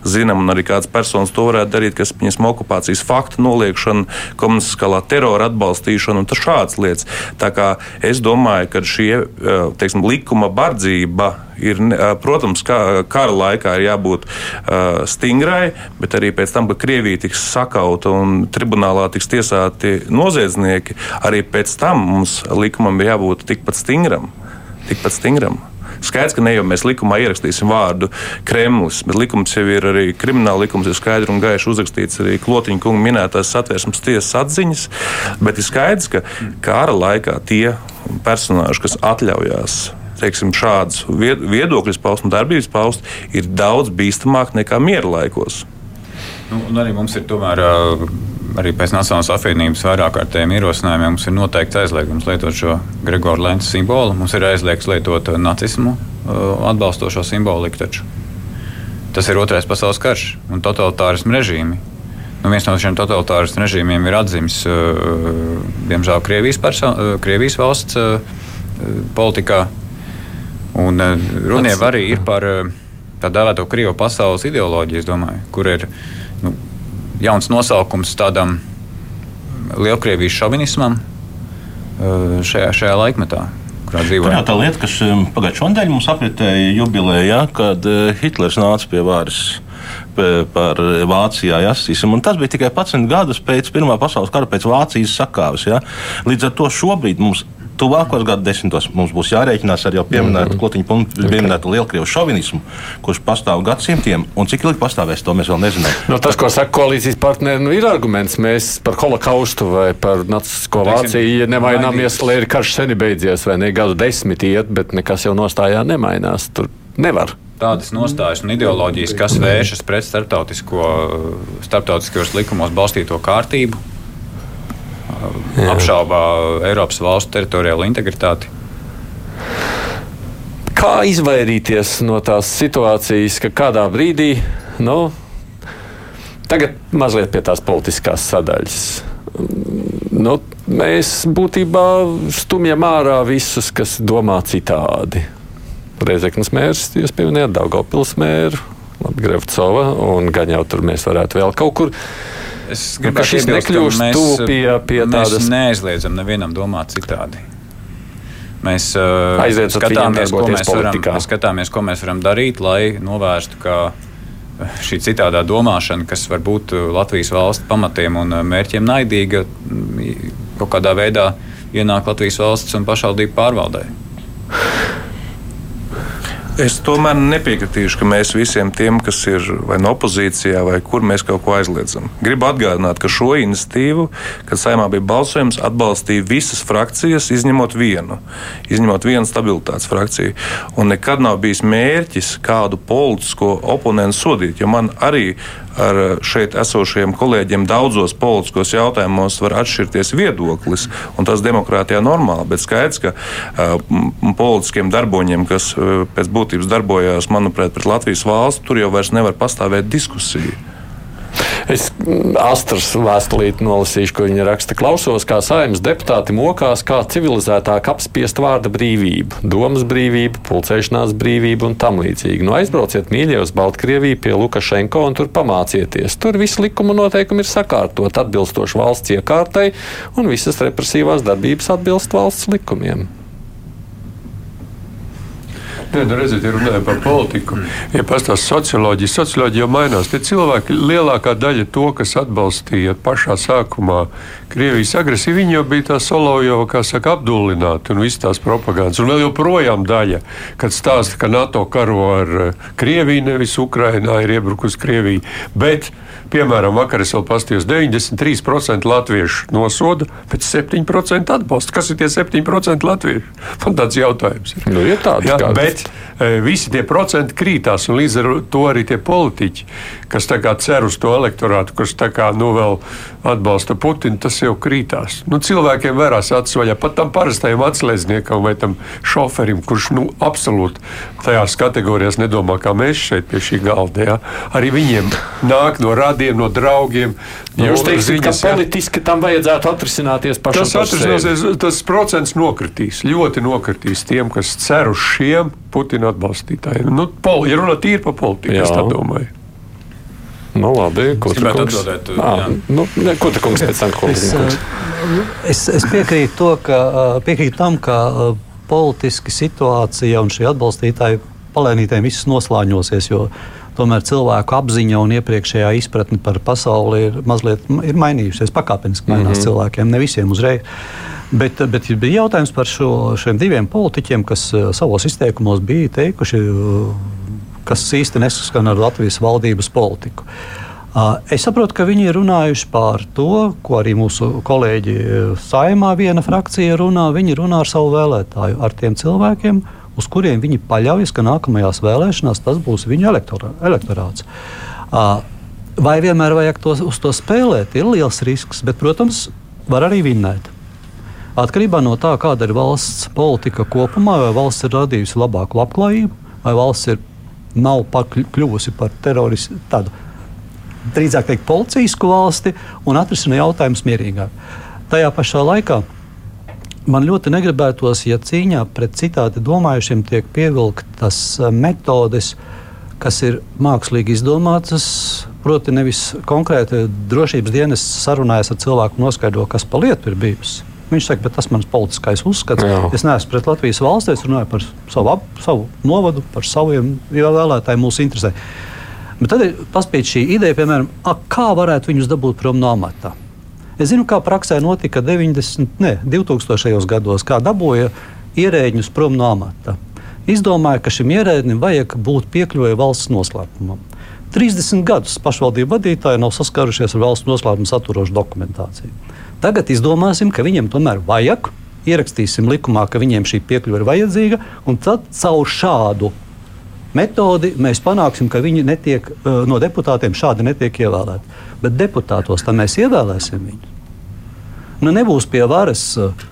zinām, un arī kādas personas to varētu darīt, kas pieņem okupācijas faktu noliekšanu, komunistiskā terora atbalstīšanu un tas šādas lietas. Tā kā es domāju, ka šie eh, teiksim, likuma bardzība ir, eh, protams, kā kara laikā ir jābūt uh, stingrai, bet arī pēc tam, kad Krievija tiks sakauta un tribunālā tiks tiesāti noziedznieki, arī pēc tam mums likumam ir jābūt tikpat stingram. Tikpat stingram. Skaidrs, ka ne jau mēs likumā ierakstīsim vārdu Kremlis, bet likums jau ir arī krimināla likums, ir skaidri un gaiši uzrakstīts arī Klotiņa kunga minētās satversmes tiesas atziņas. Bet ir skaidrs, ka kara laikā tie personāži, kas atļaujās teiksim, šādus vied- viedokļus paust un darbības paust, ir daudz bīstamāk nekā miera laikos. Nu, un arī mums ir tomēr, ā, arī pēc Nacionālās apvienības vairāk kārtējiem ierosinājumiem, mums ir noteikts aizliegums lietot šo Gregoru Lenča simbolu. Mums ir aizliegts lietot ā, nacismu ā, atbalstošo simboliku. Taču. Tas ir otrais pasaules karš un totalitārismu režīmi. Nu, viens no šiem totalitārismu režīmiem ir atzīmis, ā, diemžēl, Krievijas, Krievijas valsts politikā. Un runa jau arī ir par tā dēvēto Krievu pasaules ideoloģiju, domāju, kur ir nu, jauns nosaukums tādam Lielkrievijas šovinismam uh, šajā, šajā laikmetā, kurā Tur jau dzīvojam. tā lieta, kas um, pagājušajā nedēļā mums apritēja jubilejā, kad uh, Hitlers nāca pie varas par Vācijā. Jāsīsim, tas bija tikai 11 gadus pēc Pirmā pasaules kara, pēc Vācijas sakāves. Ja? Līdz ar to šobrīd mums. Tuvākos gadu desmitos mums būs jārēķinās ar jau pieminētu, mm -hmm. pieminētu Lielkrievu šovinismu, kurš pastāv gadsimtiem, un cik ilgi pastāvēs, to mēs vēl nezinām. Nu, tas, ko saka koalīcijas partneri, nu, ir arguments. Mēs par holokaustu vai par nacisko Vāciju ja nemaināmies, naidīgs. lai ir karš sen beidzies, vai ne gadu desmit iet, bet nekas jau nostājā nemainās. Tur nevar. Tādas nostājas un ideoloģijas, kas vēršas pret starptautisko, starptautiskos likumos balstīto kārtību, apšaubā Eiropas valstu teritoriālo integritāti. Kā izvairīties no tās situācijas, ka kādā brīdī, nu, tagad mazliet pie tās politiskās sadaļas. Nu, mēs būtībā stumjam ārā visus, kas domā citādi. Reizeknas mērs, jūs pieminējāt Daugopils mēru, Grevcova, un gan jau tur mēs varētu vēl kaut kur. Es Nu, ka šis nekļūst mēs, tuvu pie- pie mēs tādas- neaizliedzam nevienam domāt citādi. Mēs uh, skatāmies, ko mēs, varam, politikā. skatāmies, ko mēs varam darīt, lai novērstu, ka uh, šī citādā domāšana, kas var būt Latvijas valsts pamatiem un mērķiem naidīga, mm, kaut kādā veidā ienāk Latvijas valsts un pašvaldību pārvaldē. Es tomēr nepiekritīšu, ka mēs visiem tiem, kas ir vai no opozīcijā, vai kur mēs kaut ko aizliedzam. Gribu atgādināt, ka šo iniciatīvu, kad saimā bija balsojums, atbalstīja visas frakcijas, izņemot vienu, izņemot vienu stabilitātes frakciju. Un nekad nav bijis mērķis kādu politisko oponentu sodīt, jo man arī ar šeit esošiem kolēģiem daudzos politiskos jautājumos var atšķirties viedoklis, un tas demokrātijā normāli. Bet skaidrs, ka uh, politiskiem darboņiem, kas uh, pēc būtības darbojās, manuprāt, pret Latvijas valsts, tur jau vairs nevar pastāvēt diskusija. Es mm, Astras vēstulīti nolasīšu, ko viņa raksta. Klausos, kā saimnes deputāti mokās, kā civilizētāk apspiest vārda brīvību, domas brīvību, pulcēšanās brīvību un tam līdzīgi. Nu, aizbrauciet mīļie uz Baltkrieviju pie Lukašenko un tur pamācieties. Tur viss likuma noteikumi ir sakārtot atbilstoši valsts iekārtai un visas represīvās darbības atbilst valsts likumiem. Nē, nu redziet, ja runājam par politiku, ja pastāstās socioloģija, socioloģija jau mainās. Tie cilvēki, lielākā daļa to, kas atbalstīja pašā sākumā Krievijas agresiju, viņi jau bija tā Solovjova, kā saka, apdullināti un visas tās propagandas. Un vēl joprojām daļa, kad stāsta, ka NATO karo ar eh, Krieviju, nevis Ukrainā ir iebrukusi Krievija. Bet, piemēram, vakar es vēl pastījos, 93% latviešu nosoda, bet 7% atbalsta. Kas ir tie 7% latviešu? Man tāds jautājums ir. Nu, ir tādi Jā, kādi. bet e, visi tie procenti krītās, un līdz ar to arī tie politiķi, kas cer uz to elektorātu, kurš tā kā nu vēl atbalsta Putinu, tas jau krītās. Nu, cilvēkiem vērās acis vaļā, pat tam parastajam atslēdzniekam vai tam šoferim, kurš nu, absolūti tajās kategorijās nedomā, kā mēs šeit pie šī galda. Jā. Arī viņiem nāk no radiem, no draugiem. No Jūs teiksiet, ka ziņas, jā. politiski tam vajadzētu atrisināties pašam. Tas atrisināsies, tas procents nokritīs, ļoti nokritīs tiem, kas cer uz šiem Putina atbalstītājiem. Nu, pol, ja runā tīri par politiku, Jā. es tā domāju. Nu, labi, ko tu gribētu kungs? atbildēt, Ā, jā. nu, ne, ko tu kungs pēc tam Es, kolēģis? eh, es, es piekrītu, to, ka, eh, piekrītu tam, ka eh, politiski situācija un šie atbalstītāji palēnītēm viss noslāņosies. jo Tomēr cilvēku apziņa un iepriekšējā izpratne par pasauli ir mazliet ir mainījusies. Pakāpeniski mainās mm -hmm. cilvēkiem, ne visiem uzreiz. Bet, bet bija jautājums par šo, šiem diviem politiķiem, kas savos izteikumos bija teikuši, kas īsti nesaskan ar Latvijas valdības politiku. Uh, Es saprotu, ka viņi ir runājuši par to, ko arī mūsu kolēģi uh, saimā viena frakcija runā. Viņi runā ar savu vēlētāju, ar tiem cilvēkiem, uz kuriem viņi paļaujas, ka nākamajās vēlēšanās tas būs viņu elektora, elektorāts. Uh, Vai vienmēr vajag to, uz to spēlēt? Ir liels risks, bet, protams, var arī vinnēt. Atkarībā no tā, kāda ir valsts politika kopumā, vai valsts ir radījusi labāku labklājību, vai valsts ir, nav kļuvusi par teroristu, tādu drīzāk teikt, policijasku valsti un atrisina jautājumus mierīgāk. Tajā pašā laikā man ļoti negribētos, ja cīņā pret citādi domājušiem tiek pievilktas eh, metodes, kas ir mākslīgi izdomātas. Proti, nevis konkrēti drošības dienas sarunājas ar cilvēku, noskaidro, kas pa lietu ir bijusi. Viņš saka, bet tas ir mans politiskais uzskats. Jā. Es neesmu pret Latvijas valsts, es runāju par savu, ap, savu novadu, par saviem vēlētājiem, mūsu interesēm. Bet tad ir paspīd šī ideja, piemēram, a, kā varētu viņus dabūt prom no amata. Es zinu, kā praksē notika 90, ne, 2000. gados, kā dabūja ierēģņus prom no amata. Izdomāja, ka šim ierēdnim vajag būt piekļuvēji valsts noslēpumam. 30 gadus pašvaldību vadītāji nav saskārušies ar valsts noslēpumu saturošu dokumentāciju. Tagad izdomāsim, ka viņiem tomēr vajag, ierakstīsim likumā, ka viņiem šī piekļuve ir vajadzīga, un tad caur šādu metodi mēs panāksim, ka viņi netiek, eh, no deputātiem šādi netiek ievēlēti. Bet deputātos tam mēs ievēlēsim viņus. Nu, nebūs pie varas eh,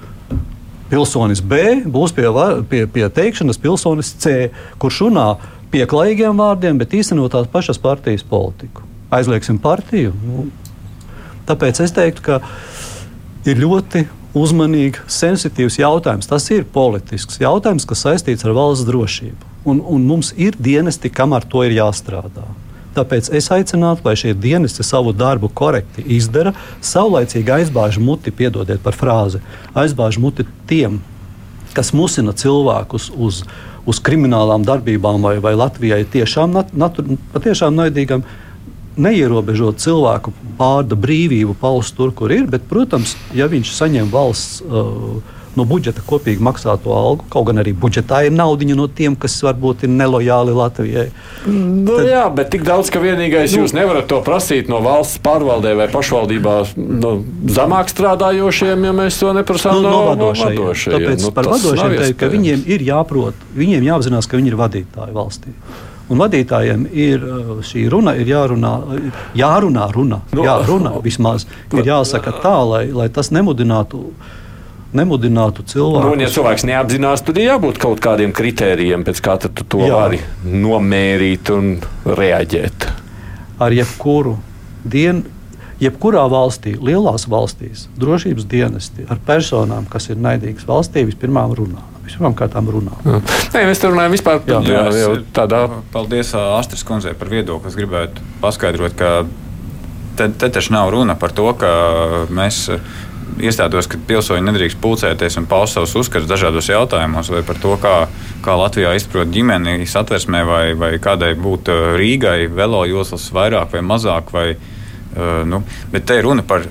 pilsonis B, būs pie, var, pie, pie teikšanas pilsonis C, kurš runā pieklājīgiem vārdiem, bet īstenot tās pašas partijas politiku. Aizliegsim partiju. Nu, tāpēc es teiktu, ka ir ļoti uzmanīgi, sensitīvs jautājums. Tas ir politisks jautājums, kas saistīts ar valsts drošību. Un, un mums ir dienesti, kam ar to ir jāstrādā. Tāpēc es aicinātu, lai šie dienesti savu darbu korekti izdara, saulaicīgi aizbāž muti, piedodiet par frāzi, aizbāž muti tiem, kas musina cilvēkus uz, uz kriminālām darbībām vai, vai Latvijai tiešām, nat, nat, patiešām naidīgam neierobežot cilvēku vārda brīvību paust tur, kur ir. Bet, protams, ja viņš saņem valsts uh, no budžeta kopīgi maksāto algu, kaut gan arī budžetā ir nauda no tiem, kas varbūt ir nelojāli Latvijai. Nu, Tad, jā, bet tik daudz, ka vienīgais nu, jūs nevarat to prasīt no valsts pārvaldē vai pašvaldībā no zemāk strādājošiem, ja mēs to neprasām nu, no, no vadošajiem. Vadošajiem. Tāpēc nu, par vadošajiem teikt, ka viņiem ir jāprot, viņiem jāapzinās, ka viņi ir vadītāji valstī. Un vadītājiem ir uh, šī runa, ir jārunā, jārunā runa, Nu, jārunā vismaz. Ir jāsaka tā, lai, lai tas nemudinātu. Nemudinātu Nu, cilvēku. un, ja cilvēks neapzinās, tad ir jābūt kaut kādiem kritērijiem, pēc kā tu to Jā. vari nomērīt un reaģēt. ar jebkuru dienu, jebkurā valstī, lielās valstīs, drošības dienesti ar personām, kas ir naidīgas valstī, vispirmām runā. Vispirmām kārtām runā. Nē, mēs te runājam vispār par tādā. Paldies Astrid Kundzei par viedokli. Es gribētu paskaidrot, ka te, te taču nav runa par to, ka mēs ā, iestādos, ka pilsoņi nedrīkst pulcēties un paust savus uzskatus dažādos jautājumos, vai par to, kā, kā Latvijā izprot ģimeni satversmē, vai, vai kādai būtu Rīgai velo joslas vairāk vai mazāk. Vai, ā, nu, bet te ir runa par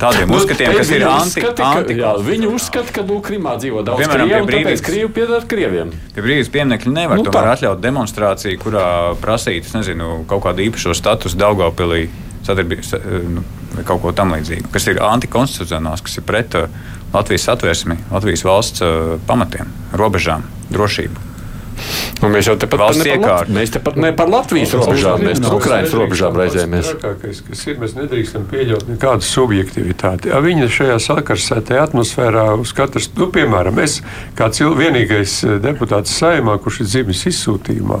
tādiem uzskatiem, kas ir anti, uzskati, ka, anti jā, Viņi uzskata, ka Lūk, Krimā dzīvo daudz Piemēram, pie krievu, tāpēc brīvības- krievi piedara krieviem. Pie brīvības pieminiekļa nevar Nu, nu, atļaut demonstrāciju, kurā prasīt nezinu, kaut kādu īpašo statusu Daugopilī sadarbības nu, vai kaut ko tamlīdzīgu, kas ir antikonstitucionāls, kas ir pret uh, Latvijas satversmi, Latvijas valsts uh, pamatiem, robežām, drošību. Un mēs jau tepat Valsts. Lat- mēs tepat ne par Latvijas robežām, mēs par Ukrainas robežām raizējamies. Trakākais, kas ir, mēs nedrīkstam pieļaut nekādu subjektivitāti. Ja Viņa šajā sakarsētajā atmosfērā uz katras, nu, piemēram, es kā cil, vienīgais eh, deputāts saimā, kurš ir dzimis izsūtījumā.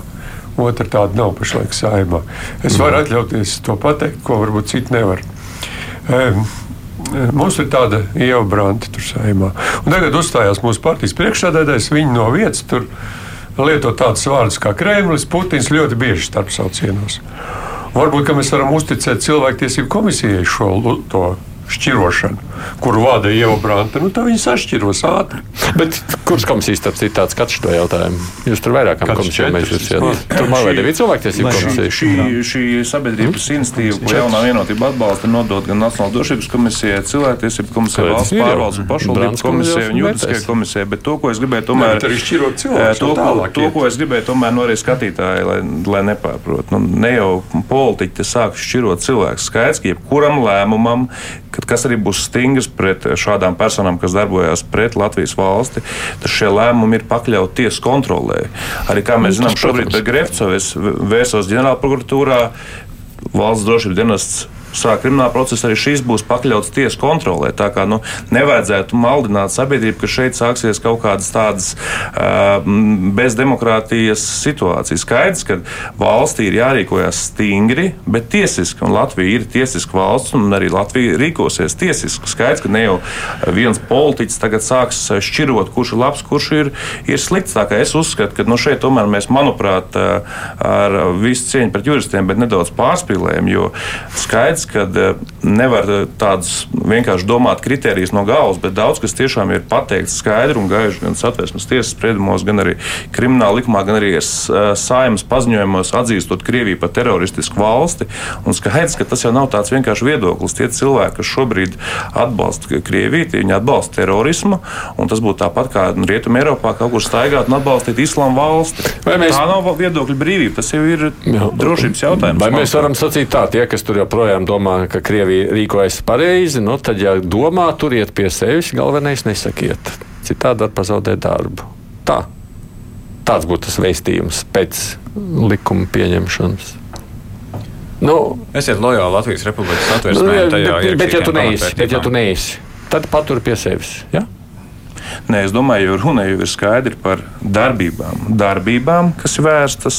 Otra tāda nav pašlaik saimā. Es varu atļauties to pateikt, ko varbūt citi nevar. Um, Mums ir tāda ievabranta tur saimā. Un tagad uzstājās mūsu partijas priekšsēdētājs. Viņi no vietas tur lieto tādus vārdus kā Kremlis, Putins ļoti bieži starpsaucienos. Varbūt mēs varam uzticēt cilvēktiesību komisijai šo to šķirošanu, kuru vada Ieva Branta. Nu, tā viņi sašķiros ātri. Bet kurš komisijas starp citu tāds skats šo jautājumu? Jūs tur vairākām komisijām esat. vismaz. Tur man vai nebija cilvēktiesību komisija? Šī, šī sabiedrības institīva, ko jaunā vienotība atbalsta, ir nodota gan Nacionālajai drošības komisijai, cilvēktiesību komisijai, valsts pārvaldes un pašvaldību Brāns komisijai un juridiskajai komisijai. Bet to, ko es gribēju, tomēr, Eh. To, ko, to, ko es gribēju, tomēr no arī skatītāji, lai, lai nepārprot. Nu, ne jau politiķi sāk šķirot cilvēku. Skaidrs, ka jebkuram lēmumam, kad kas arī būs stingrs pret šādām personām, kas darbojas pret Latvijas valsti, tad šie lēmumi ir pakļauti tiesas kontrolē. Arī kā mēs Nu, zinām, šobrīd protams. pie Grefcova es vērsos ģenerālprokuratūrā. Valsts drošības dienests sāk kriminālu procesu, arī šīs būs pakļauts tiesas kontrolē. Tā kā nu, nevajadzētu maldināt sabiedrību, ka šeit sāksies kaut kādas tādas uh, bezdemokrātijas situācijas. Skaidrs, ka valstī ir jārīkojas stingri, bet tiesiski. Un Latvija ir tiesiska valsts, un arī Latvija rīkosies tiesiski. Skaidrs, ka ne jau viens politiķis tagad sāks šķirot, kurš ir labs, kurš ir, ir slikts. Tā kā es uzskatu, ka no šeit tomēr mēs, manuprāt, ar visu cieņu pret juristiem, bet nedaudz pārspīlējam, jo skaidrs, ka nevar tādus vienkārši domāt kritērijus no galvas, bet daudz kas tiešām ir pateikts skaidri un gaiši gan satversmes tiesas spriedumos, gan arī krimināla likumā, gan arī saimas paziņojumos atzīstot Krieviju par teroristisku valsti. Un skaidrs, ka tas jau nav tāds vienkārši viedoklis. Tie cilvēki, kas šobrīd atbalsta Krieviju, tie viņi atbalsta terorismu, un tas būtu tāpat kā Rietumē Eiropā kaut kur staigāt un atbalstīt islāma valsti. Vai mēs- Tā nav viedokļa brīvība, tas jau ir drošības jautājums. Vai mēs varam sacīt tā, tie, kas tur joprojām domā, ka Krievija rīkojas pareizi, nu tad, ja domā, turiet pie sevis, galvenais nesakiet. Citādi var pazaudēt darbu. Tā. Tāds būtu tas vēstījums pēc likuma pieņemšanas. Nu, Esiet lojāli Latvijas Republikas nu, satversmē. bet, tajā bet, bet, ja tu neesi, bet ja tu neesi, tad patur pie sevis. Ja? Nē, es domāju, jo runa jau ir skaidri par darbībām. Darbībām, kas ir vērstas,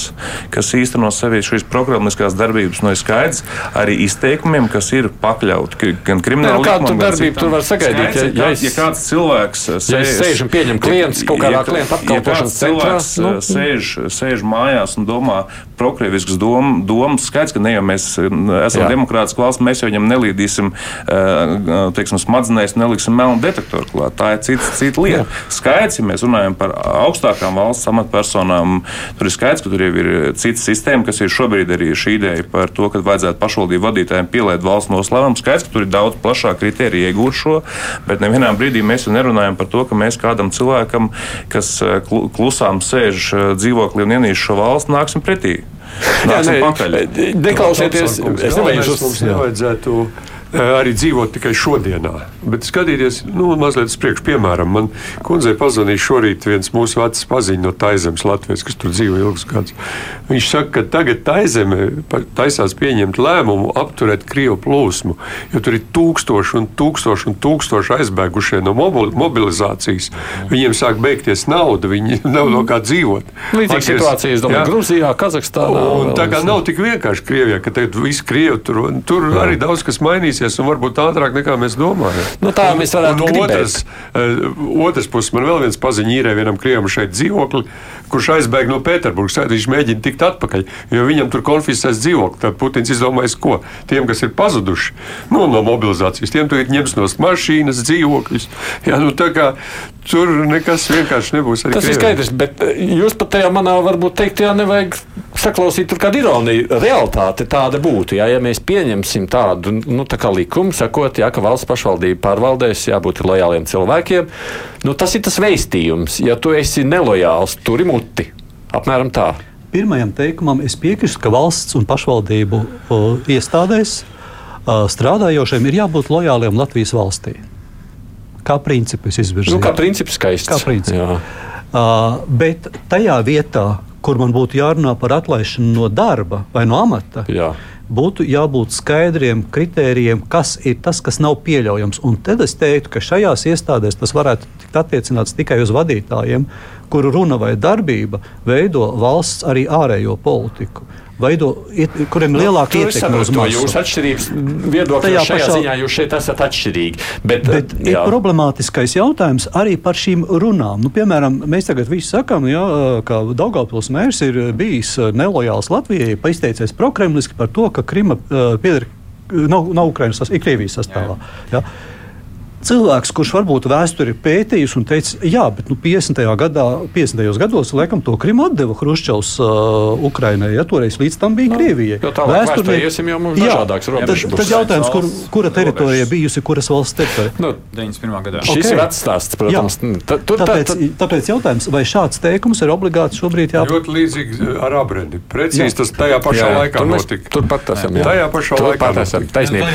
kas īsteno sevi šīs programmiskās darbības, nu ir skaidrs arī izteikumiem, kas ir pakļauti gan krimināla Nu, kādu darbību tur var sagaidīt? Ja, Ja- ja ja, es- ja kāds cilvēks uh, Ja es sēžu un pieņemu klientus kaut kādā klienta apkalpošanas ja centrā, nu, nu, sēž, sēž mājās un domā prokrievisks dom, domas, skaidrs, ka ne jau mēs uh, esam Jā. demokrātiska valsts, mēs jau viņam nelīdīsim, uh, teiksim, smadzenēs, neliksim melnu detektoru klāt. Tā ir cita, cita lieta. Skaidrs, ja mēs runājam par augstākām valsts amatpersonām, tur ir skaidrs, ka tur jau ir cita sistēma, kas ir šobrīd arī šī ideja par to, ka vajadzētu pašvaldību vadītājiem pielēt valsts noslēpumu. Skaidrs, ka tur ir daudz plašāk kriteriju iegūt šo, bet nevienā brīdī mēs jau nerunājam par to, ka mēs kādam cilvēkam, kas klu- klusām sēž eh, dzīvoklī un ienīst šo valsts, nāksim pretī. Nāksim nē, pakaļ. Neklausieties, es nevajadzētu arī dzīvot tikai šodienā, bet skatīties, nu, mazliet uz priekšu. Piemēram, man kundzei pazvanīja šorīt viens mūsu vecs paziņš no Taizemes Latvijas, kas tur dzīvo ilgus gadus. Viņš saka, ka tagad Taizeme taisās pieņemt lēmumu apturēt Krievu plūsmu, jo tur ir tūkstoši un tūkstoši un tūkstoši aizbēgušie no mobil- mobilizācijas. Viņiem sāk beigties nauda, viņi nav no kā dzīvot. Līdzīga situācija, es domāju, Jā. Grūzijā, Kazahstānā. Un tā kā nav tik vienkārši Krievijā, ka tagad viss Krievi tur, tur arī daudz kas mainīsies, un varbūt ātrāk nekā mēs domājam. Nu, tā mēs varētu gribēt. otras, uh, otras puses, man vēl viens paziņš īrē vienam Krievam šeit dzīvokli, kurš aizbēga no Pēterburgas. Viņš mēģina tikt atpakaļ, jo viņam tur konfiscēs dzīvokli. Tad Putins izdomājis, ko tiem, kas ir pazuduši nu, no mobilizācijas, tiem tagad ņems no mašīnas, dzīvokļus. Jā, nu, kā tur nekas vienkārši nebūs. Tas ir Krievijā. skaidrs, bet eh, jūs pat tajā manā varbūt teiktajā nevajag saklausīt tur kādu ironiju. Realitāte tāda būtu, jā, ja mēs pieņemsim tādu nu, tā likumu, sakot, jā, ka valsts pašvaldība pārvaldēs jābūt lojāliem cilvēkiem. Nu, tas ir tas veistījums. Ja tu esi nelojāls, turi muti. Apmēram tā. Pirmajam teikumam es piekrītu, ka valsts un pašvaldību o, iestādēs o, strādājošiem ir jābūt lojāliem Latvijas valstī. Kā principu es izvirzīju? Nu, kā princips skaists. Kā princips. Uh, bet tajā vietā, kur man būtu jārunā par atlaišanu no darba vai no amata, Jā. Būtu jābūt skaidriem kritērijiem, kas ir tas, kas nav pieļaujams. Un tad es teiktu, ka šajās iestādēs tas varētu tikt attiecināts tikai uz vadītājiem, kuru runa vai darbība veido valsts arī ārējo politiku. Veido, kuriem ir lielāka Nu, Tur es ietekme uz masu. jūsu atšķirības viedokļi. Šajā pašā- ziņā jūs šeit esat atšķirīgi. Bet, Bet eh, ir jā. problemātiskais jautājums arī par šīm runām. Nu, piemēram, mēs tagad visi sakām, jā, ka Daugopils mērs ir bijis nelojāls Latvijai, izteicies prokremliski par to, ka Krima uh, pieder, nav, nav Ukrainas, tas ir Krievijas sastāvā. Jā. Cilvēks, kurš varbūt vēsturi ir pētījis un teicis, jā, bet nu, 50. Gadā, 50. gados laikam to Krimu atdeva Hruščovs uh, Ukrainai, ja toreiz līdz tam bija Krievijai. jo tālāk Vēsturnieki- vēsturē iesim, jo mums dažādāks tad, robežas būs. tad jautājums, kur, kura teritorija bijusi, kuras valsts teritorija? Nu, 91. gadā. Šis Ok. ir vecs stāsts, protams. Ta- Tur tā, Tāpēc, tā, tāpēc jautājums, vai šāds teikums ir obligāti šobrīd jāpārāk? Ļoti līdzīgi ar abrēni. Precīzi tas tajā pašā jā, laikā tur mēs notika. Turpat esam. jā. Tajā pašā laikā. Taisnība.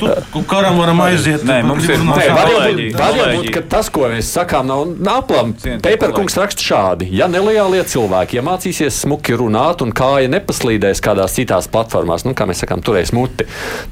Tur karam varam aiziet. Nē, mums ir- Nē, var jau būt, var jau būt, ka tas, ko mēs sakām, nav aplam. Cienītie Pēperkungs raksta šādi. Ja nelojālie cilvēki iemācīsies smuki runāt un kāja nepaslīdēs kādās citās platformās, nu, kā mēs sakām, turēs muti,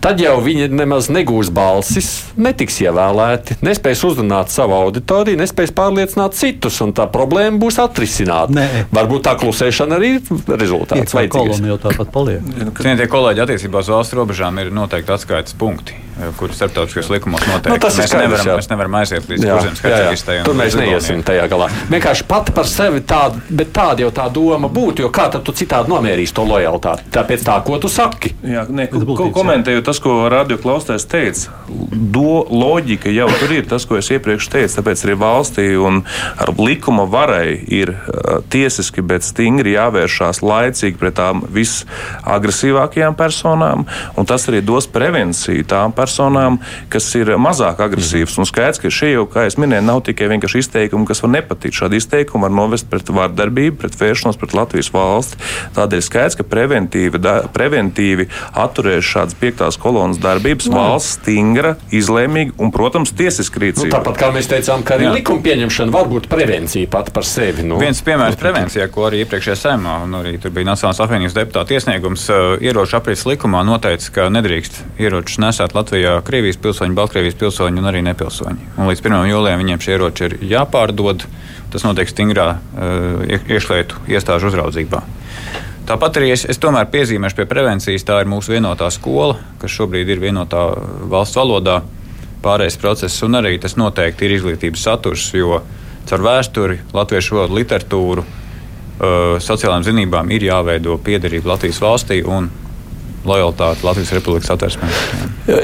tad jau viņi nemaz negūs balsis, netiks ievēlēti, nespēs uzrunāt savu auditoriju, nespēs pārliecināt citus, un tā problēma būs atrisināta. Nē. Varbūt tā klusēšana arī ir rezultāts. Vajadzīgs. kolona jau tāpat paliek. Cienītie kolēģi, attiecībā uz valsts robežām ir noteikti atskaites punkti, kurus starptautiskajos likumos noteikti. Nu, nevaram, jā. mēs nevaram aiziet līdz kurzemes kaķistai. Tur mēs neiesim tajā galā. Vienkārši pati par sevi tāda, bet tāda jau tā doma būtu, jo kā tad tu citādi nomērīsi to lojalitāti? Tāpēc tā, ko tu saki. Jā, ne, ko, komentēju tas, ko radio klausētājs teica. Do, loģika jau tur ir tas, ko es iepriekš teicu. Tāpēc arī valstī un ar likuma varai ir uh, tiesiski, bet stingri jāvēršās laicīgi pret tām visagresīvākajām personām. un Tas arī dos prevenciju tām personām, kas ir mazāk agresīvas. Un skaidrs, ka šie jau, kā jau minēju, nav tikai vienkārši izteikumi, kas var nepatikt. Šādi izteikumi var novest pret vardarbību, pret vēršanos pret Latvijas valsti. Tādēļ skaidrs, ka preventīvi, da, preventīvi atturēs šādas piektās kolonas darbības valsts stingra, izlēmīga un, protams, tiesiska Nu, rīcība. tāpat kā mēs teicām, ka arī Jā. likuma pieņemšana var būt prevencija pati par sevi. Nu, Viens piemērs prevencijā, ko arī iepriekšējā saimā, un arī tur bija Nacionālās apvienības deputāta iesniegums, uh, ieroču aprits likumā noteica, ka nedrīkst ieročus nesēt Latvijā Krievijas pilsoņi, Baltkrievijas pilsoņi un arī arī nepilsoņi. Un līdz 1. jūlijam viņiem šie ieroči ir jāpārdod. Tas notiek stingrā uh, iekšlietu iestāžu uzraudzībā. Tāpat arī es, es tomēr piezīmēšu pie prevencijas. Tā ir mūsu vienotā skola, kas šobrīd ir vienotā valsts valodā pārējais process, un arī tas noteikti ir izglītības saturs, jo caur vēsturi, latviešu valodu, literatūru, uh, sociālām zinībām ir jāveido piederība Latvijas valstī un lojalitāte Latvijas Republikas atversmē.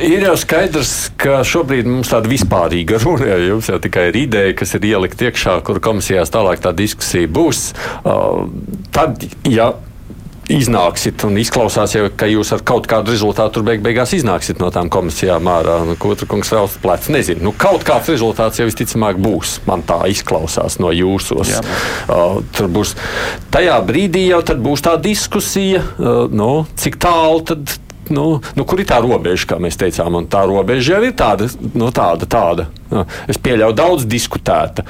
Ir jau skaidrs, ka šobrīd mums tāda vispārīga runa, ja jums jau tikai ir ideja, kas ir ielikt iekšā, kur komisijās tālāk tā diskusija būs. Uh, tad, ja iznāksit un izklausās, jau, ka jūs ar kaut kādu rezultātu beig beigās iznāksit no tām komisijām ārā. Nu, ko tur kungs vēl plēc? Nezinu. Nu, kaut kāds rezultāts jau visticamāk būs. Man tā izklausās no jūsos. Uh, tur būs. Tajā brīdī jau būs tā diskusija, uh, nu, cik tālu tad nu, nu, kur ir tā robeža, kā mēs teicām, un tā robeža jau ir tāda, nu, tāda, tāda. Es pieļauju, daudz diskutēta.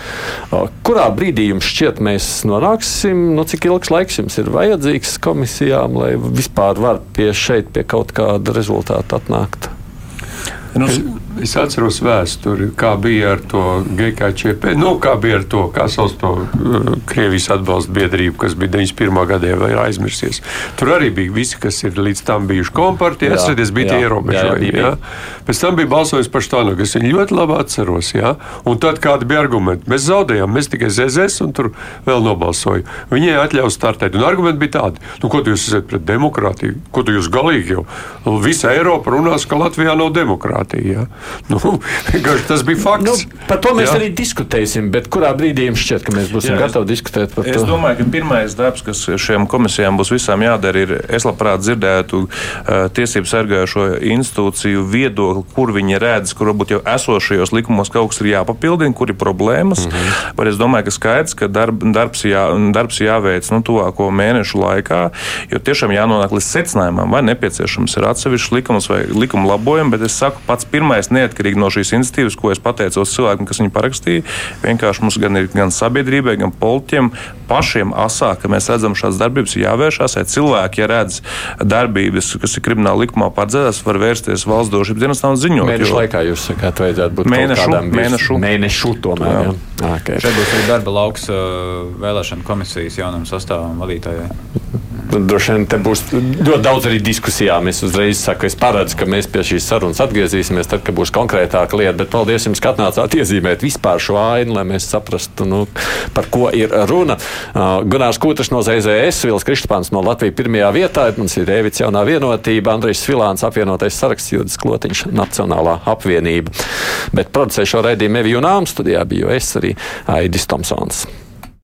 Kurā brīdī jums šķiet, mēs nonāksim, nu, cik ilgs laiks jums ir vajadzīgs komisijām, lai vispār var pie šeit pie kaut kāda rezultāta atnākt? Nu, es, es atceros vēsturi, kā bija ar to GKČP, nu, kā bija ar to, kā sauc to uh, Krievijas atbalsta biedrību, kas bija 91. gadā vai ir aizmirsies. Tur arī bija visi, kas ir līdz tam bijuši kompartija, atcerieties, bija jā, tie ierobežojumi. Jā, Pēc tam bija balsojums par Štānu, kas viņi ļoti labi atceros. Jā? Un tad kādi bija argumenti? Mēs zaudējām, mēs tikai ZZS un tur vēl nobalsoju. Viņai atļaus startēt. Un argumenti bija tādi, nu, ko jūs esat pret demokrātiju, ko jūs galīgi jau. Visa Eiropa runās, ka Latvijā nav demokrātija demokrātija. Nu, tas bija fakts. Nu, par to mēs jā. arī diskutēsim, bet kurā brīdī jums šķiet, ka mēs būsim jā, gatavi diskutēt par es to? Es domāju, ka pirmais darbs, kas šiem komisijām būs visām jādara, ir, es labprāt dzirdētu uh, tiesību sargājošo institūciju viedokli, kur viņi redz, kur varbūt jau esošajos likumos kaut kas ir jāpapildina, kur ir problēmas. Mm -hmm. Bet es domāju, ka skaidrs, ka darb, darbs, jā, darbs jāveic nu, tuvāko mēnešu laikā, jo tiešām jānonāk līdz secinājumam, vai nepieciešams ir atsevišķs likums vai likuma labojumi, bet es saku, pats pirmais, neatkarīgi no šīs iniciatīvas, ko es pateicos cilvēkiem, kas viņu parakstīja. Vienkārši mums gan ir gan sabiedrībai, gan politiķiem pašiem asāk, ka mēs redzam, šādas darbības jāvēršās. Ja cilvēki, ja redz darbības, kas ir krimināla likumā paredzētas, var vērsties valsts drošības dienestā un ziņot. Mēnešu jo... laikā jūs sakāt, vajadzētu būt mēnešu, mēnešu. mēnešu tomēr. Jā. Jā. Okay. Šeit būs arī darba lauks vēlēšana komisijas jaunam sastāvam vadītājai. Droši vien te būs ļoti daudz arī diskusijām. Es uzreiz saku, es paredzu, ka mēs pie šīs sarunas atgriezīsimies tad, kad būs konkrētāka lieta. Bet paldies jums, ka atnācāt iezīmēt vispār šo ainu, lai mēs saprastu, nu, par ko ir runa. Uh, Gunārs Kūters no ZZS, Vils Kristapāns no Latvijas pirmajā vietā, mums ir Rēvits jaunā vienotība, Andrejs Filāns apvienotais saraksts, Jūdas Klotiņš Nacionālā apvienība. Bet producēju šo raidījumu Eviju Nām studijā biju es arī Aidis Tomsons.